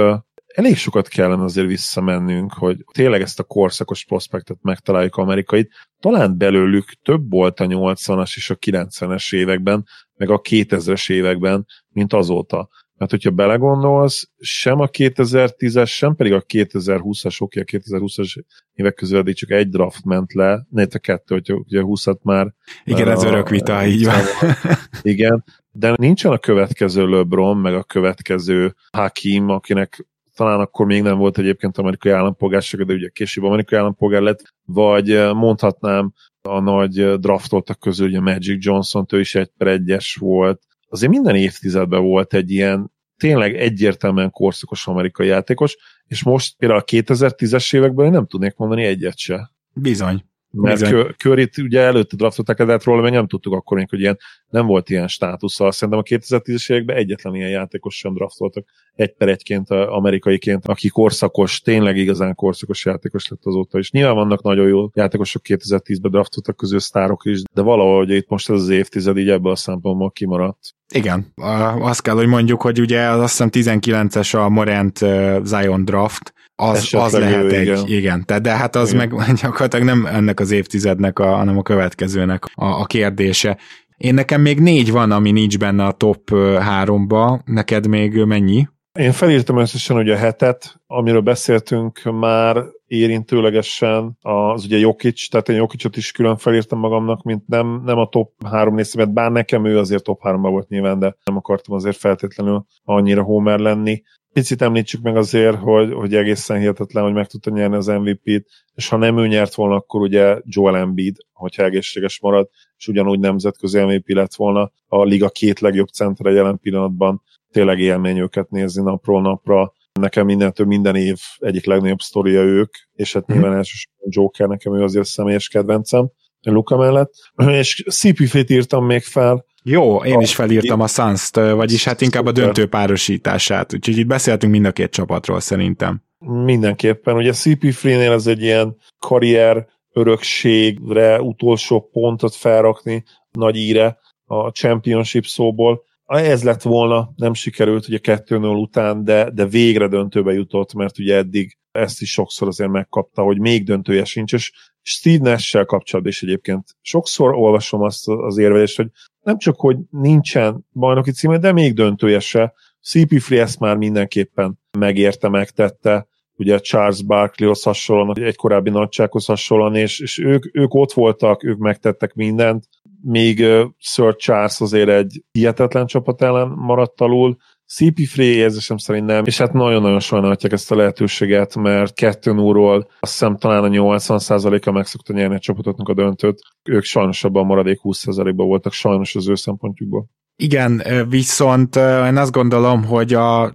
elég sokat kellene azért visszamennünk, hogy tényleg ezt a korszakos prospektet megtaláljuk amerikait. Talán belőlük több volt a 80-as és a 90-es években, meg a 2000-es években, mint azóta. Mert hogyha belegondolsz, sem a 2010-es, sem pedig a 2020-as, oké, a 2020-as évek közül eddig csak egy draft ment le, ne a kettő, hogy ugye 20 már. Igen, ez örök vita, így van. Igen, de nincsen a következő LeBron, meg a következő Hakim, akinek talán akkor még nem volt egyébként amerikai állampolgárság, de ugye később amerikai állampolgár lett, vagy mondhatnám a nagy draftoltak közül, ugye Magic Johnson, ő is egy per egyes volt, azért minden évtizedben volt egy ilyen tényleg egyértelműen korszakos amerikai játékos, és most például a 2010-es években én nem tudnék mondani egyet se. Bizony. Mert Curryt ugye előtte draftolták ezért róla, mert nem tudtuk akkor még, hogy ilyen, nem volt ilyen státusza. Szerintem a 2010-es években egyetlen ilyen játékos sem draftoltak egy per egyként amerikaiként, aki korszakos, tényleg igazán korszakos játékos lett azóta is. Nyilván vannak nagyon jó játékosok 2010-ben draftoltak közül sztárok is, de valahogy itt most ez az évtized így ebből a szempontból kimaradt. Igen, azt kell, hogy mondjuk, hogy ugye azt hiszem 19-es a Morant Zion draft, az, az lehet egy, igen. igen. Tehát, de hát az igen. meg gyakorlatilag nem ennek az évtizednek, a, hanem a következőnek a, a kérdése. Én nekem még négy van, ami nincs benne a top háromba, neked még mennyi? Én felírtam összesen ugye a hetet, amiről beszéltünk már érintőlegesen, az ugye Jokic, tehát én Jokicot is külön felírtam magamnak, mint nem, nem a top három részemet, bár nekem ő azért top háromban volt nyilván, de nem akartam azért feltétlenül annyira homer lenni. Picit említsük meg azért, hogy, hogy egészen hihetetlen, hogy meg tudta nyerni az MVP-t, és ha nem ő nyert volna, akkor ugye Joel Embiid, hogyha egészséges marad, és ugyanúgy nemzetközi MVP lett volna a liga két legjobb centre jelen pillanatban, tényleg élmény őket nézni napról napra. Nekem mindentől minden év egyik legnagyobb sztoria ők, és hát nyilván mm. elsősorban Joker, nekem ő azért személyes kedvencem. Luka mellett, és CP-t írtam még fel, jó, én is felírtam a suns vagyis hát inkább a döntő párosítását, úgyhogy itt beszéltünk mind a két csapatról szerintem. Mindenképpen, ugye CP3-nél ez egy ilyen karrier örökségre utolsó pontot felrakni nagy íre a championship szóból. Ez lett volna, nem sikerült ugye 2-0 után, de, de végre döntőbe jutott, mert ugye eddig ezt is sokszor azért megkapta, hogy még döntője sincs, és Steve Nash-sel kapcsolatban is egyébként sokszor olvasom azt az érvelést, hogy nem csak, hogy nincsen bajnoki címe, de még döntője se. CP3 ezt már mindenképpen megérte, megtette, ugye Charles Barkleyhoz hasonlóan, egy korábbi nagysághoz hasonlóan, és, és ők, ők ott voltak, ők megtettek mindent, még Sir Charles azért egy hihetetlen csapat ellen maradt alul, CP3 érzésem szerint nem, és hát nagyon-nagyon sajnálhatják ezt a lehetőséget, mert 2 0 azt hiszem talán a 80%-a meg szokta nyerni a csapatoknak a döntőt. Ők sajnos abban a maradék 20%-ban voltak, sajnos az ő szempontjukból. Igen, viszont én azt gondolom, hogy a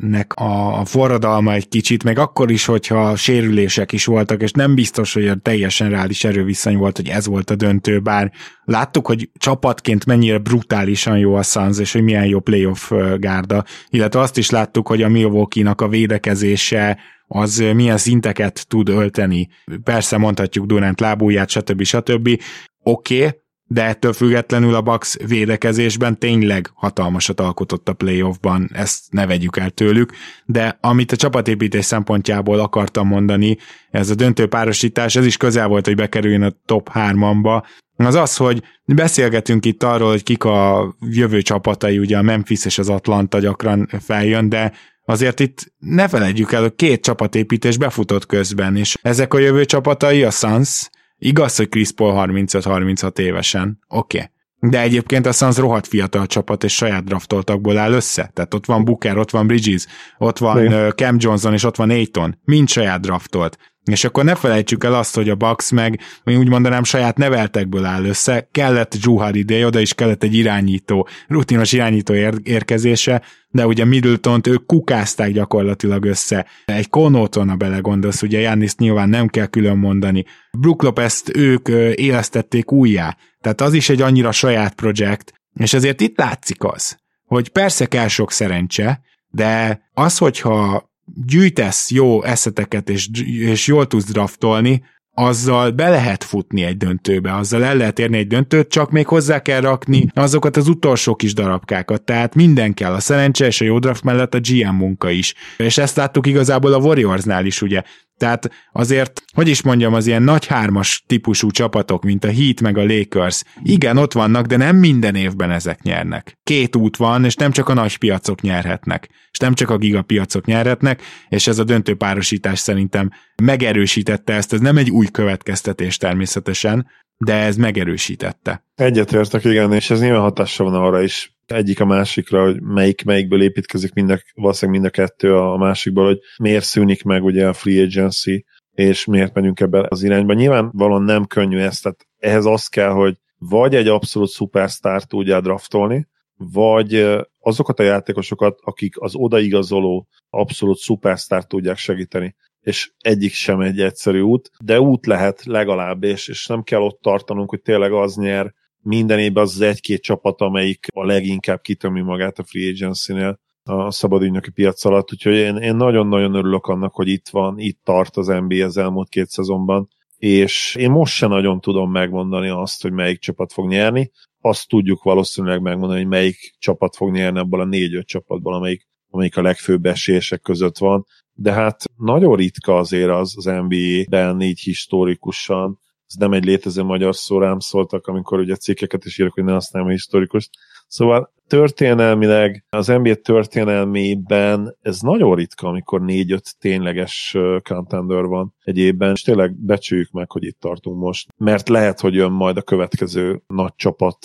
csapatépítésnek a forradalma egy kicsit, meg akkor is, hogyha sérülések is voltak, és nem biztos, hogy a teljesen reális erőviszony volt, hogy ez volt a döntő, bár láttuk, hogy csapatként mennyire brutálisan jó a Suns, és hogy milyen jó playoff gárda, illetve azt is láttuk, hogy a Milwaukee-nak a védekezése az milyen szinteket tud ölteni. Persze mondhatjuk Durant lábúját, stb. stb. Oké, okay, de ettől függetlenül a Bucks védekezésben tényleg hatalmasat alkotott a playoffban, ezt ne vegyük el tőlük, de amit a csapatépítés szempontjából akartam mondani, ez a döntő párosítás, ez is közel volt, hogy bekerüljön a top 3-amba, az az, hogy beszélgetünk itt arról, hogy kik a jövő csapatai, ugye a Memphis és az Atlanta gyakran feljön, de azért itt ne felejtjük el, hogy két csapatépítés befutott közben, és ezek a jövő csapatai, a Suns, Igaz, hogy Chris Paul 35-36 évesen, oké. Okay. De egyébként a Suns rohadt fiatal csapat, és saját draftoltakból áll össze. Tehát ott van Booker, ott van Bridges, ott van Igen. Cam Johnson, és ott van Aiton. Mind saját draftolt. És akkor ne felejtsük el azt, hogy a Bucks meg, vagy úgy mondanám, saját neveltekből áll össze, kellett Drew Holiday, oda is kellett egy irányító, rutinos irányító ér- érkezése, de ugye Middleton-t ők kukázták gyakorlatilag össze. Egy Konóton, ha belegondolsz, ugye Jannis nyilván nem kell külön mondani. Brook Lopez-t ők élesztették újjá, tehát az is egy annyira saját projekt, és ezért itt látszik az, hogy persze kell sok szerencse, de az, hogyha gyűjtesz jó eszeteket, és, és jól tudsz draftolni, azzal be lehet futni egy döntőbe, azzal el lehet érni egy döntőt, csak még hozzá kell rakni azokat az utolsó kis darabkákat, tehát minden kell, a szerencse és a jó draft mellett a GM munka is. És ezt láttuk igazából a Warriorsnál is, ugye. Tehát azért, hogy is mondjam, az ilyen nagy hármas típusú csapatok, mint a Heat meg a Lakers, igen, ott vannak, de nem minden évben ezek nyernek. Két út van, és nem csak a nagy piacok nyerhetnek, és nem csak a gigapiacok nyerhetnek, és ez a döntő párosítás szerintem megerősítette ezt, ez nem egy új következtetés természetesen, de ez megerősítette. Egyetértek, igen, és ez nyilván hatással van arra is, egyik a másikra, hogy melyik melyikből építkezik mind a, valószínűleg mind a kettő a másikból, hogy miért szűnik meg ugye a free agency, és miért megyünk ebbe az irányba. Nyilván valóan nem könnyű ezt, tehát ehhez az kell, hogy vagy egy abszolút szupersztárt tudja draftolni, vagy azokat a játékosokat, akik az odaigazoló abszolút szupersztárt tudják segíteni. És egyik sem egy egyszerű út, de út lehet legalább, és, és nem kell ott tartanunk, hogy tényleg az nyer, minden évben az, az egy-két csapat, amelyik a leginkább kitömi magát a free agency-nél a szabadügynöki piac alatt, úgyhogy én, én nagyon-nagyon örülök annak, hogy itt van, itt tart az NBA az elmúlt két szezonban, és én most se nagyon tudom megmondani azt, hogy melyik csapat fog nyerni, azt tudjuk valószínűleg megmondani, hogy melyik csapat fog nyerni abból a négy-öt csapatból, amelyik, amelyik a legfőbb esélyesek között van, de hát nagyon ritka azért az az NBA-ben így historikusan, ez nem egy létező magyar szó, rám szóltak, amikor ugye cikkeket is írok, hogy ne használjam a historikus. Szóval történelmileg, az NBA történelmében ez nagyon ritka, amikor négy-öt tényleges contender van egy évben, és tényleg becsüljük meg, hogy itt tartunk most, mert lehet, hogy jön majd a következő nagy csapat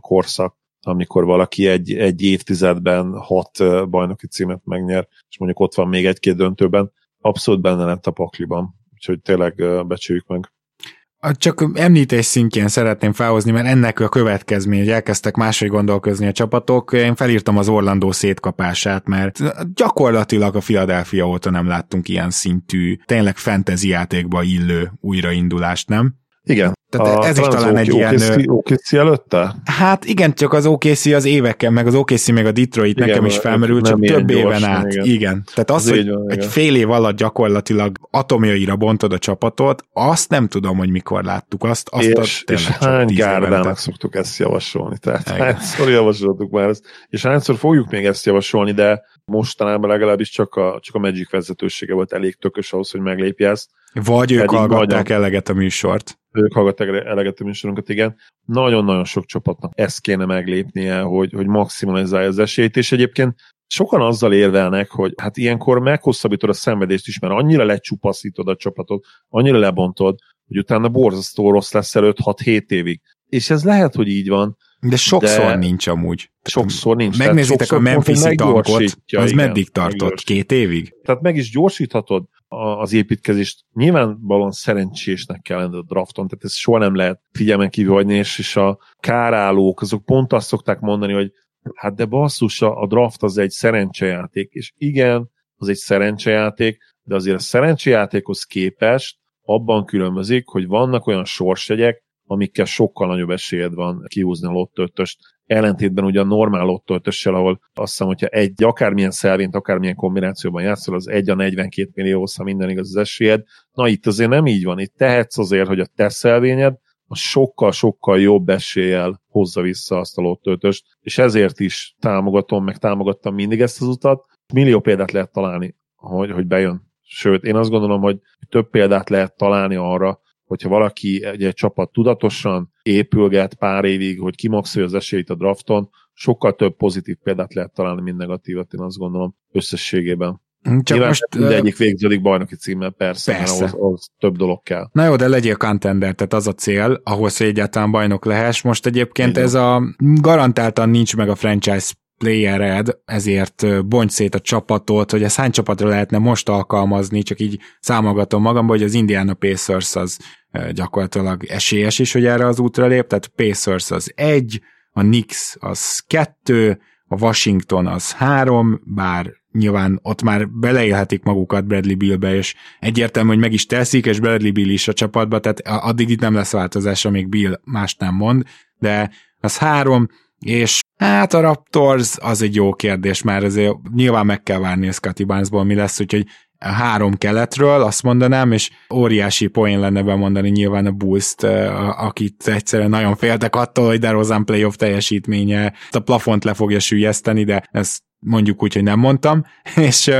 korszak, amikor valaki egy, egy évtizedben hat bajnoki címet megnyer, és mondjuk ott van még egy-két döntőben, abszolút benne lett a pakliban. Úgyhogy tényleg becsüljük meg. Csak említés szintjén szeretném felhozni, mert ennek a következmény, hogy elkezdtek máshogy gondolkozni a csapatok. Én felírtam az Orlandó szétkapását, mert gyakorlatilag a Philadelphia óta nem láttunk ilyen szintű, tényleg fantasy játékba illő újraindulást, nem? Igen, tehát a ez is talán egy ilyen... OKC előtte? Hát igen, csak az OKC az éveken, meg az OKC meg a Detroit igen, nekem is felmerült, csak több éven át. Igen. igen. Tehát az, az hogy van, egy igen. fél év alatt gyakorlatilag atomjaira bontod a csapatot, azt nem tudom, hogy mikor láttuk azt. azt és, a, és hány gárdának szoktuk ezt javasolni? Tehát igen. hányszor javasoltuk már ezt, és hányszor fogjuk még ezt javasolni, de mostanában legalábbis csak a, csak a Magic vezetősége volt elég tökös ahhoz, hogy meglépje ezt. Vagy ők hallgatták nagyon... eleget a műsort ők hallgatták eleget a műsorunkat, igen. Nagyon-nagyon sok csapatnak ezt kéne meglépnie, hogy, hogy maximalizálja az esélyt, és egyébként sokan azzal érvelnek, hogy hát ilyenkor meghosszabbítod a szenvedést is, mert annyira lecsupaszítod a csapatot, annyira lebontod, hogy utána borzasztó rossz lesz előtt 6-7 évig. És ez lehet, hogy így van, de sokszor de nincs amúgy. Sokszor nincs. Megnézitek a Memphis-i tankot, az igen, meddig tartott? Két évig? Tehát meg is gyorsíthatod az építkezést. Nyilvánvalóan szerencsésnek kell lenni a drafton, tehát ez soha nem lehet figyelmen kívül hagyni, és, és a kárállók, azok pont azt szokták mondani, hogy hát de basszus, a draft az egy szerencsejáték, és igen, az egy szerencsejáték, de azért a szerencsejátékhoz képest abban különbözik, hogy vannak olyan sorsjegyek, amikkel sokkal nagyobb esélyed van kihúzni a lottöltöst. Ellentétben ugye a normál lottöltössel, ahol azt hiszem, hogyha egy akármilyen szelvényt, akármilyen kombinációban játszol, az egy a 42 millió, ha minden igaz az esélyed. Na itt azért nem így van. Itt tehetsz azért, hogy a te szelvényed a sokkal-sokkal jobb eséllyel hozza vissza azt a lottöltöst, és ezért is támogatom, meg támogattam mindig ezt az utat. Millió példát lehet találni, hogy, hogy bejön. Sőt, én azt gondolom, hogy több példát lehet találni arra, hogyha valaki egy, egy csapat tudatosan épülget pár évig, hogy kimaxolja az esélyt a drafton, sokkal több pozitív példát lehet találni, mint negatívat, én azt gondolom összességében. Csak Nyilván most, egyik végződik bajnoki címmel, persze, persze. Ahhoz, ahhoz több dolog kell. Na jó, de legyél contender, tehát az a cél, ahhoz, hogy egyáltalán bajnok lehess. Most egyébként Igen. ez a garantáltan nincs meg a franchise playered, ezért bonts szét a csapatot, hogy ezt hány csapatra lehetne most alkalmazni, csak így számolgatom magamba, hogy az Indiana Pacers az gyakorlatilag esélyes is, hogy erre az útra lép, tehát Pacers az egy, a Knicks az kettő, a Washington az három, bár nyilván ott már beleélhetik magukat Bradley Billbe, és egyértelmű, hogy meg is teszik, és Bradley Bill is a csapatba, tehát addig itt nem lesz változás, amíg Bill más nem mond, de az három, és hát a Raptors az egy jó kérdés, már azért nyilván meg kell várni a Scotty Barnesból, mi lesz, úgyhogy három keletről, azt mondanám, és óriási poén lenne bemondani nyilván a Bulls-t, akit egyszerűen nagyon féltek attól, hogy DeRozan playoff teljesítménye a plafont le fogja sűjeszteni, de ezt mondjuk úgy, hogy nem mondtam, és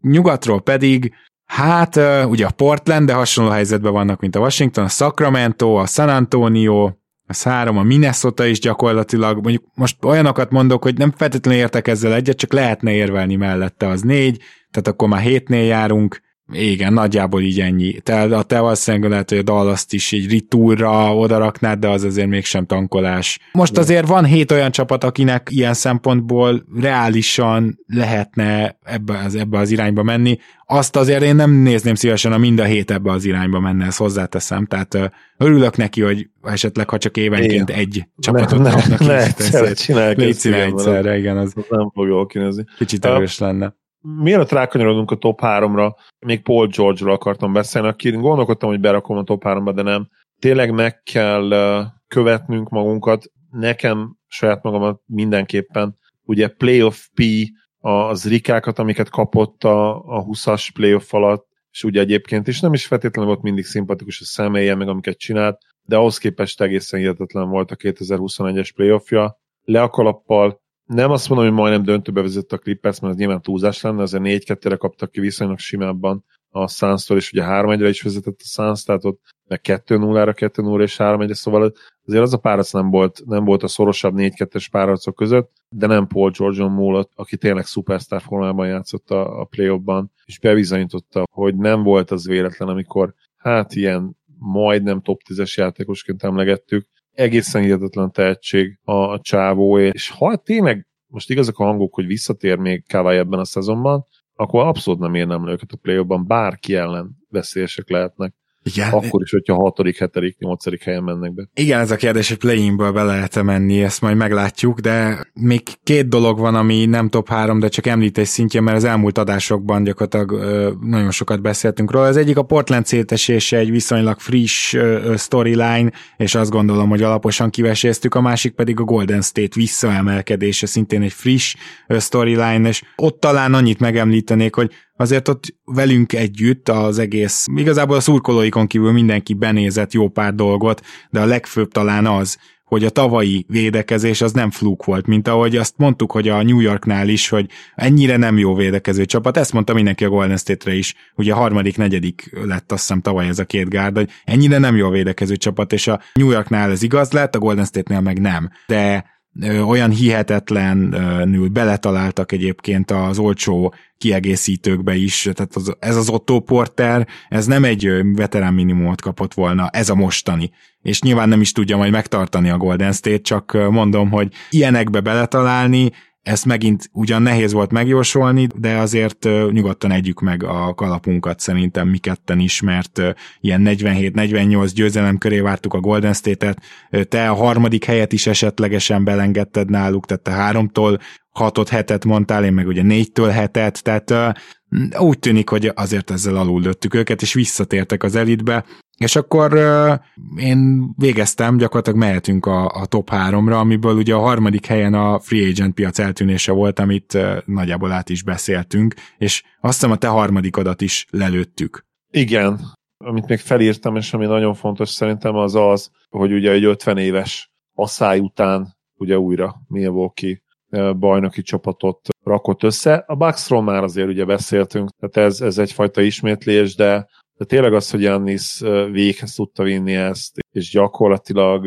nyugatról pedig Hát ugye a Portland, de hasonló helyzetben vannak, mint a Washington, a Sacramento, a San Antonio, az három, a Minnesota is gyakorlatilag, mondjuk most olyanokat mondok, hogy nem feltétlenül értek ezzel egyet, csak lehetne érvelni mellette, az négy, tehát akkor már hétnél járunk, igen, nagyjából így ennyi. Te, a te valószínűleg lehet, hogy a dallas is így ritúrra odaraknád, de az azért mégsem tankolás. Most azért van hét olyan csapat, akinek ilyen szempontból reálisan lehetne ebbe az, ebbe az irányba menni. Azt azért én nem nézném szívesen, a mind a hét ebbe az irányba menne, ezt hozzáteszem. Tehát örülök neki, hogy esetleg, ha csak évenként igen. egy csapatot ne, kapnak. Ne, ne egyszerre csinálják egyszerre, igen. Az, az nem fog jól kinézni. Kicsit erős lenne mielőtt rákanyarodunk a top 3-ra, még Paul George-ról akartam beszélni, aki gondolkodtam, hogy berakom a top 3-ba, de nem. Tényleg meg kell követnünk magunkat. Nekem saját magamat mindenképpen, ugye Playoff P, az rikákat, amiket kapott a, a 20-as playoff alatt, és ugye egyébként is nem is feltétlenül volt mindig szimpatikus a személye, meg amiket csinált, de ahhoz képest egészen hihetetlen volt a 2021-es playoffja. Le a kalappal, nem azt mondom, hogy majdnem döntőbe vezette a Clippers, mert az nyilván túlzás lenne, azért 4-2-re kaptak ki viszonylag simábban a suns és ugye 3-1-re is vezetett a Suns, tehát ott meg 2-0-ra, 2-0 és 3 1 szóval azért az a párac nem volt, nem volt a szorosabb 4-2-es páracok között, de nem Paul George-on múlott, aki tényleg szupersztár formában játszott a, a play és bebizonyította, hogy nem volt az véletlen, amikor hát ilyen majdnem top 10-es játékosként emlegettük, egészen hihetetlen tehetség a, a csávó, és ha tényleg most igazak a hangok, hogy visszatér még Kawai ebben a szezonban, akkor abszolút nem érnem le őket a play bárki ellen veszélyesek lehetnek. Igen. Akkor is, hogyha hatodik, hetedik, nyolcadik helyen mennek be. Igen, ez a kérdés, hogy play be lehet -e menni, ezt majd meglátjuk, de még két dolog van, ami nem top három, de csak említés szintje, mert az elmúlt adásokban gyakorlatilag ö, nagyon sokat beszéltünk róla. Az egyik a Portland szétesése, egy viszonylag friss storyline, és azt gondolom, hogy alaposan kiveséztük, a másik pedig a Golden State visszaemelkedése, szintén egy friss storyline, és ott talán annyit megemlítenék, hogy azért ott velünk együtt az egész, igazából a szurkolóikon kívül mindenki benézett jó pár dolgot, de a legfőbb talán az, hogy a tavalyi védekezés az nem fluk volt, mint ahogy azt mondtuk, hogy a New Yorknál is, hogy ennyire nem jó védekező csapat, ezt mondta mindenki a Golden State-re is, ugye a harmadik, negyedik lett azt hiszem tavaly ez a két gárd, hogy ennyire nem jó védekező csapat, és a New Yorknál ez igaz lett, a Golden State-nél meg nem. De olyan hihetetlenül beletaláltak egyébként az olcsó kiegészítőkbe is, tehát az, ez az Otto Porter, ez nem egy veterán minimumot kapott volna, ez a mostani. És nyilván nem is tudja majd megtartani a Golden State, csak mondom, hogy ilyenekbe beletalálni, ezt megint ugyan nehéz volt megjósolni, de azért nyugodtan együk meg a kalapunkat szerintem mi ketten is, mert ilyen 47-48 győzelem köré vártuk a Golden State-et, te a harmadik helyet is esetlegesen belengedted náluk, tehát te háromtól hatot hetet mondtál, én meg ugye négytől hetet, tehát úgy tűnik, hogy azért ezzel alul őket, és visszatértek az elitbe, és akkor én végeztem, gyakorlatilag mehetünk a, a top 3-ra, amiből ugye a harmadik helyen a free agent piac eltűnése volt, amit nagyjából át is beszéltünk, és azt hiszem a te harmadikodat is lelőttük. Igen, amit még felírtam, és ami nagyon fontos szerintem az az, hogy ugye egy 50 éves asszály után ugye újra Milwaukee bajnoki csapatot rakott össze. A Bucksról már azért ugye beszéltünk, tehát ez, ez egyfajta ismétlés, de de tényleg az, hogy Jannis véghez tudta vinni ezt, és gyakorlatilag,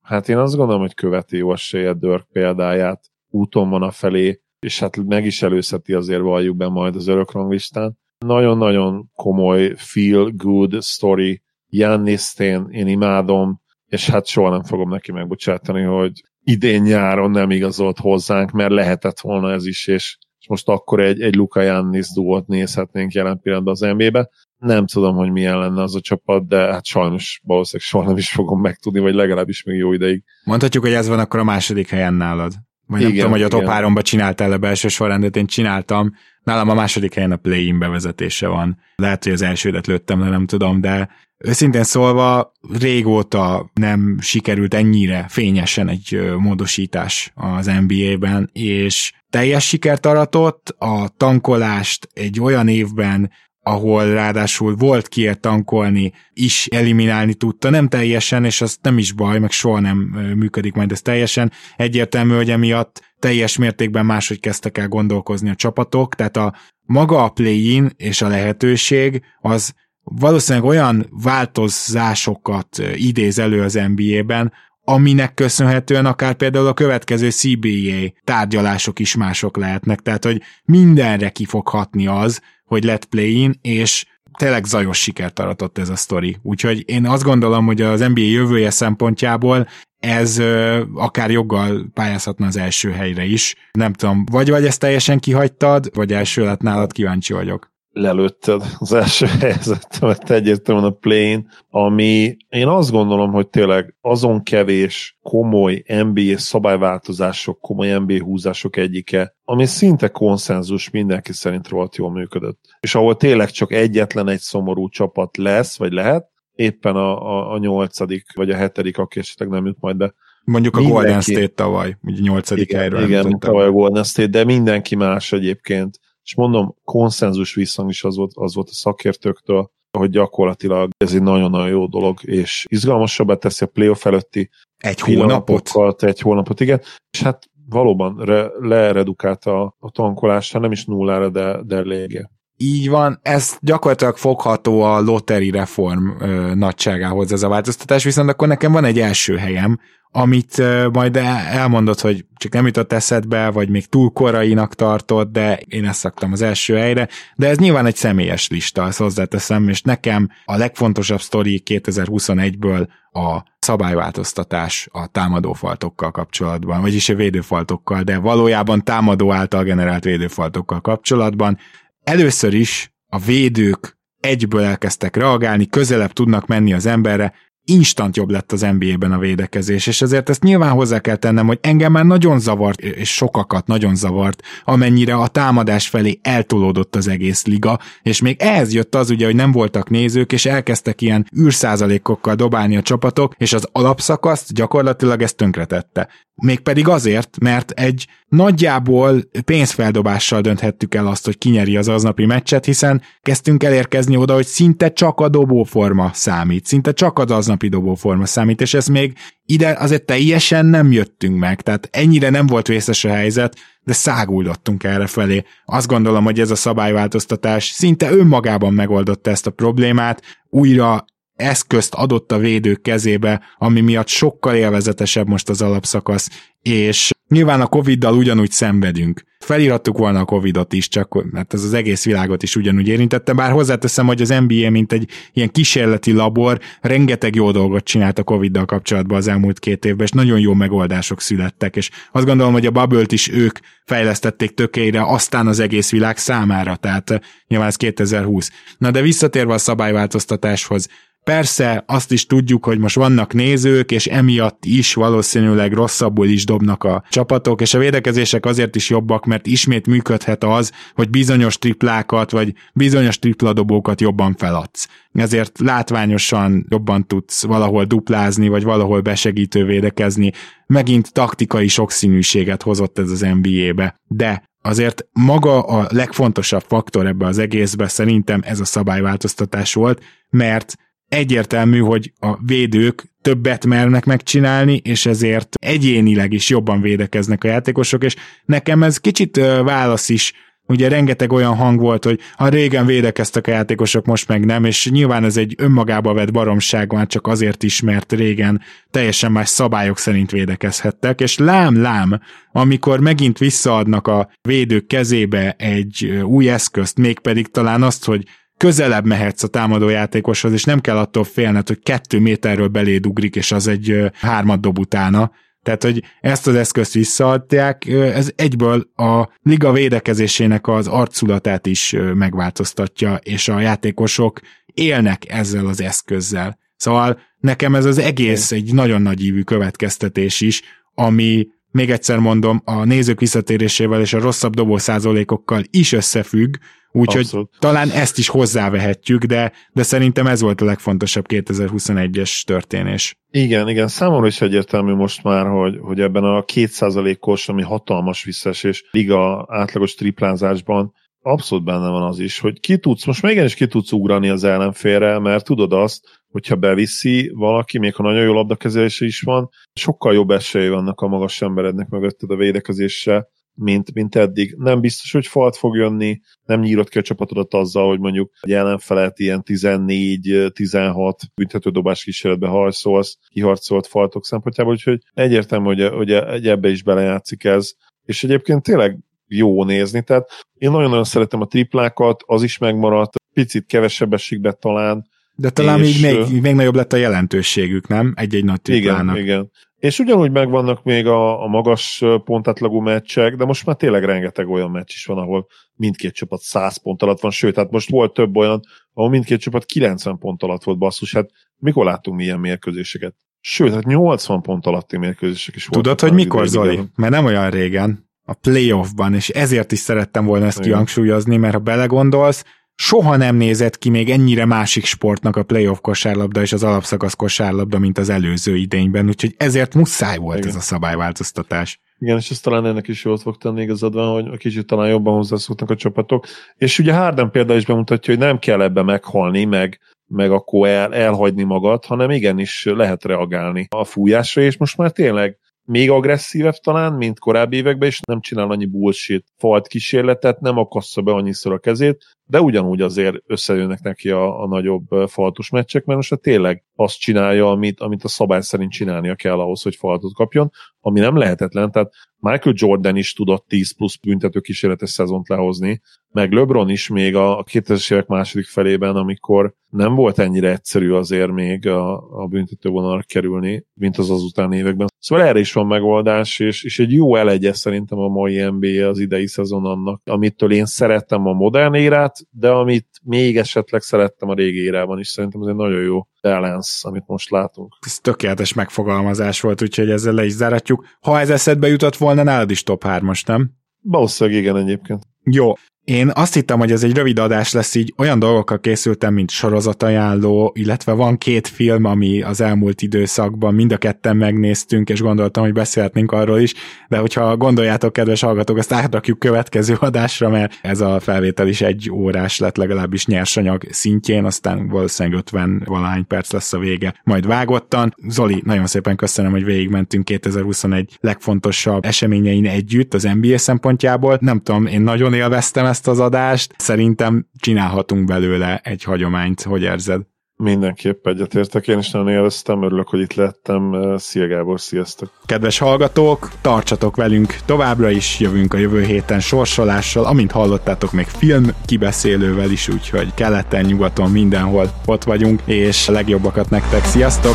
hát én azt gondolom, hogy követi jó esélye Dörk példáját, úton van a felé, és hát meg is előszeti azért valljuk be majd az örökranglistán. Nagyon-nagyon komoly feel good story. Jannis én, én imádom, és hát soha nem fogom neki megbocsátani, hogy idén nyáron nem igazolt hozzánk, mert lehetett volna ez is, és, és most akkor egy, egy Luka Jannis duót nézhetnénk jelen pillanatban az NBA-be. Nem tudom, hogy milyen lenne az a csapat, de hát sajnos valószínűleg soha nem is fogom megtudni, vagy legalábbis még jó ideig. Mondhatjuk, hogy ez van akkor a második helyen nálad. Vagy igen, nem tudom, hogy a top 3-ba csináltál le belső sorrendet, én csináltam. Nálam a második helyen a play-in bevezetése van. Lehet, hogy az elsődet lőttem le, nem tudom, de Őszintén szólva, régóta nem sikerült ennyire fényesen egy módosítás az NBA-ben, és teljes sikert aratott, a tankolást egy olyan évben, ahol ráadásul volt kiért tankolni, is eliminálni tudta, nem teljesen, és az nem is baj, meg soha nem működik majd ez teljesen. Egyértelmű, hogy emiatt teljes mértékben máshogy kezdtek el gondolkozni a csapatok, tehát a maga a play-in és a lehetőség az valószínűleg olyan változásokat idéz elő az NBA-ben, aminek köszönhetően akár például a következő CBA tárgyalások is mások lehetnek, tehát hogy mindenre ki fog hatni az, hogy lett play-in, és tényleg zajos sikert aratott ez a sztori. Úgyhogy én azt gondolom, hogy az NBA jövője szempontjából ez ö, akár joggal pályázhatna az első helyre is. Nem tudom, vagy vagy ezt teljesen kihagytad, vagy első lett nálad, kíváncsi vagyok lelőtted az első helyzetemet egyértelműen a plane, ami én azt gondolom, hogy tényleg azon kevés komoly NBA szabályváltozások, komoly NBA húzások egyike, ami szinte konszenzus mindenki szerint rohadt jól működött. És ahol tényleg csak egyetlen egy szomorú csapat lesz, vagy lehet, éppen a, a, a nyolcadik, vagy a hetedik, aki esetleg nem jut majd be. Mondjuk a mindenki, Golden State tavaly, ugye nyolcadik igen, helyről. Igen, tavaly a Golden State, de mindenki más egyébként és mondom, konszenzus visszhang is az volt, az volt a szakértőktől, hogy gyakorlatilag ez egy nagyon-nagyon jó dolog, és izgalmasabbá teszi a playoff előtti egy hónapot. Egy hónapot, igen. És hát valóban re, leredukálta a, a tankolást, hát nem is nullára, de, de lége. így van, ez gyakorlatilag fogható a lottery reform ö, nagyságához ez a változtatás, viszont akkor nekem van egy első helyem, amit majd elmondod, hogy csak nem jutott eszedbe, vagy még túl korainak tartod, de én ezt szaktam az első helyre, de ez nyilván egy személyes lista, ezt hozzáteszem, és nekem a legfontosabb sztori 2021-ből a szabályváltoztatás a támadófaltokkal kapcsolatban, vagyis a védőfaltokkal, de valójában támadó által generált védőfaltokkal kapcsolatban. Először is a védők egyből elkezdtek reagálni, közelebb tudnak menni az emberre, instant jobb lett az NBA-ben a védekezés, és ezért ezt nyilván hozzá kell tennem, hogy engem már nagyon zavart, és sokakat nagyon zavart, amennyire a támadás felé eltolódott az egész liga, és még ehhez jött az ugye, hogy nem voltak nézők, és elkezdtek ilyen űrszázalékokkal dobálni a csapatok, és az alapszakaszt gyakorlatilag ezt tönkretette. Mégpedig azért, mert egy nagyjából pénzfeldobással dönthettük el azt, hogy kinyeri az aznapi meccset, hiszen kezdtünk elérkezni oda, hogy szinte csak a dobóforma számít, szinte csak az aznapi dobóforma számít, és ez még ide azért teljesen nem jöttünk meg, tehát ennyire nem volt vészes a helyzet, de száguldottunk erre felé. Azt gondolom, hogy ez a szabályváltoztatás szinte önmagában megoldotta ezt a problémát, újra eszközt adott a védők kezébe, ami miatt sokkal élvezetesebb most az alapszakasz, és nyilván a Covid-dal ugyanúgy szenvedünk. Felirattuk volna a Covid-ot is, csak mert ez az egész világot is ugyanúgy érintette, bár hozzáteszem, hogy az NBA, mint egy ilyen kísérleti labor, rengeteg jó dolgot csinált a Covid-dal kapcsolatban az elmúlt két évben, és nagyon jó megoldások születtek, és azt gondolom, hogy a bubble is ők fejlesztették tökélyre, aztán az egész világ számára, tehát nyilván ez 2020. Na de visszatérve a szabályváltoztatáshoz, Persze azt is tudjuk, hogy most vannak nézők, és emiatt is valószínűleg rosszabbul is dobnak a csapatok, és a védekezések azért is jobbak, mert ismét működhet az, hogy bizonyos triplákat, vagy bizonyos tripladobókat jobban feladsz. Ezért látványosan jobban tudsz valahol duplázni, vagy valahol besegítő védekezni. Megint taktikai sokszínűséget hozott ez az NBA-be. De azért maga a legfontosabb faktor ebbe az egészbe szerintem ez a szabályváltoztatás volt, mert egyértelmű, hogy a védők többet mernek megcsinálni, és ezért egyénileg is jobban védekeznek a játékosok, és nekem ez kicsit válasz is. Ugye rengeteg olyan hang volt, hogy ha régen védekeztek a játékosok, most meg nem, és nyilván ez egy önmagába vett baromság már csak azért is, mert régen teljesen más szabályok szerint védekezhettek, és lám-lám, amikor megint visszaadnak a védők kezébe egy új eszközt, mégpedig talán azt, hogy közelebb mehetsz a támadójátékoshoz, és nem kell attól félned, hogy kettő méterről beléd ugrik, és az egy hármat dob utána. Tehát, hogy ezt az eszközt visszaadják, ez egyből a liga védekezésének az arculatát is megváltoztatja, és a játékosok élnek ezzel az eszközzel. Szóval nekem ez az egész egy nagyon nagy ívű következtetés is, ami még egyszer mondom, a nézők visszatérésével és a rosszabb dobó százalékokkal is összefügg, Úgyhogy talán ezt is hozzávehetjük, de, de szerintem ez volt a legfontosabb 2021-es történés. Igen, igen, számomra is egyértelmű most már, hogy, hogy ebben a kétszázalékos, ami hatalmas visszaesés liga átlagos triplázásban abszolút benne van az is, hogy ki tudsz, most még is ki tudsz ugrani az ellenfélre, mert tudod azt, hogyha beviszi valaki, még ha nagyon jó labdakezelése is van, sokkal jobb esélye vannak a magas emberednek mögötted a védekezésre, mint, mint eddig. Nem biztos, hogy falt fog jönni, nem nyírod ki a csapatodat azzal, hogy mondjuk egy ellenfelet ilyen 14-16 büntetődobás kísérletbe harcolsz, kiharcolt faltok szempontjából, úgyhogy egyértelmű, hogy, hogy ebbe is belejátszik ez. És egyébként tényleg jó nézni, tehát én nagyon-nagyon szeretem a triplákat, az is megmaradt, picit kevesebb esik talán, de talán és, még, még, még nagyobb lett a jelentőségük, nem? Egy-egy nagy triplának. Igen, igen. És ugyanúgy megvannak még a, a magas pontátlagú meccsek, de most már tényleg rengeteg olyan meccs is van, ahol mindkét csapat 100 pont alatt van, sőt, hát most volt több olyan, ahol mindkét csapat 90 pont alatt volt basszus, hát mikor láttunk milyen mérkőzéseket? Sőt, hát 80 pont alatti mérkőzések is voltak. Tudod, hogy mikor, Zoli? Mert nem olyan régen, a playoffban, és ezért is szerettem volna ezt kihangsúlyozni, mert ha belegondolsz, soha nem nézett ki még ennyire másik sportnak a playoff kosárlabda és az alapszakasz kosárlabda, mint az előző idényben, úgyhogy ezért muszáj volt Igen. ez a szabályváltoztatás. Igen, és ez talán ennek is jót fog tenni igazad van, hogy kicsit talán jobban hozzászoknak a csapatok. És ugye Harden például is bemutatja, hogy nem kell ebbe meghalni, meg, meg akkor el, elhagyni magad, hanem igenis lehet reagálni a fújásra, és most már tényleg még agresszívebb talán, mint korábbi években, és nem csinál annyi bullshit falt kísérletet, nem akassza be annyiszor a kezét, de ugyanúgy azért összejönnek neki a, a nagyobb faltos meccsek, mert most tényleg azt csinálja, amit, amit a szabály szerint csinálnia kell ahhoz, hogy faltot kapjon, ami nem lehetetlen, tehát Michael Jordan is tudott 10 plusz büntető kísérletes szezont lehozni, meg LeBron is még a 2000-es évek második felében, amikor nem volt ennyire egyszerű azért még a, a büntetővonalra kerülni, mint az azután években. Szóval erre is van megoldás, és, és egy jó elegye szerintem a mai NBA az idei szezon annak, amitől én szerettem a modern érát, de amit még esetleg szerettem a régi érában is, szerintem ez egy nagyon jó balance, amit most látunk. Ez tökéletes megfogalmazás volt, úgyhogy ezzel le is záratjuk. Ha ez eszedbe jutott volna, nálad is top 3-as, nem? Valószínűleg igen egyébként. Jó, én azt hittem, hogy ez egy rövid adás lesz, így olyan dolgokkal készültem, mint sorozatajánló, illetve van két film, ami az elmúlt időszakban mind a ketten megnéztünk, és gondoltam, hogy beszélhetnénk arról is, de hogyha gondoljátok, kedves hallgatók, ezt átrakjuk következő adásra, mert ez a felvétel is egy órás lett legalábbis nyersanyag szintjén, aztán valószínűleg 50 valány perc lesz a vége, majd vágottan. Zoli, nagyon szépen köszönöm, hogy végigmentünk 2021 legfontosabb eseményein együtt az NBA szempontjából. Nem tudom, én nagyon élveztem ezt az adást. Szerintem csinálhatunk belőle egy hagyományt, hogy érzed? Mindenképp egyetértek, én is nagyon élveztem, örülök, hogy itt lettem. Szia Gábor, sziasztok! Kedves hallgatók, tartsatok velünk, továbbra is jövünk a jövő héten sorsolással, amint hallottátok, még film kibeszélővel is, úgyhogy keleten, nyugaton, mindenhol ott vagyunk, és a legjobbakat nektek, sziasztok!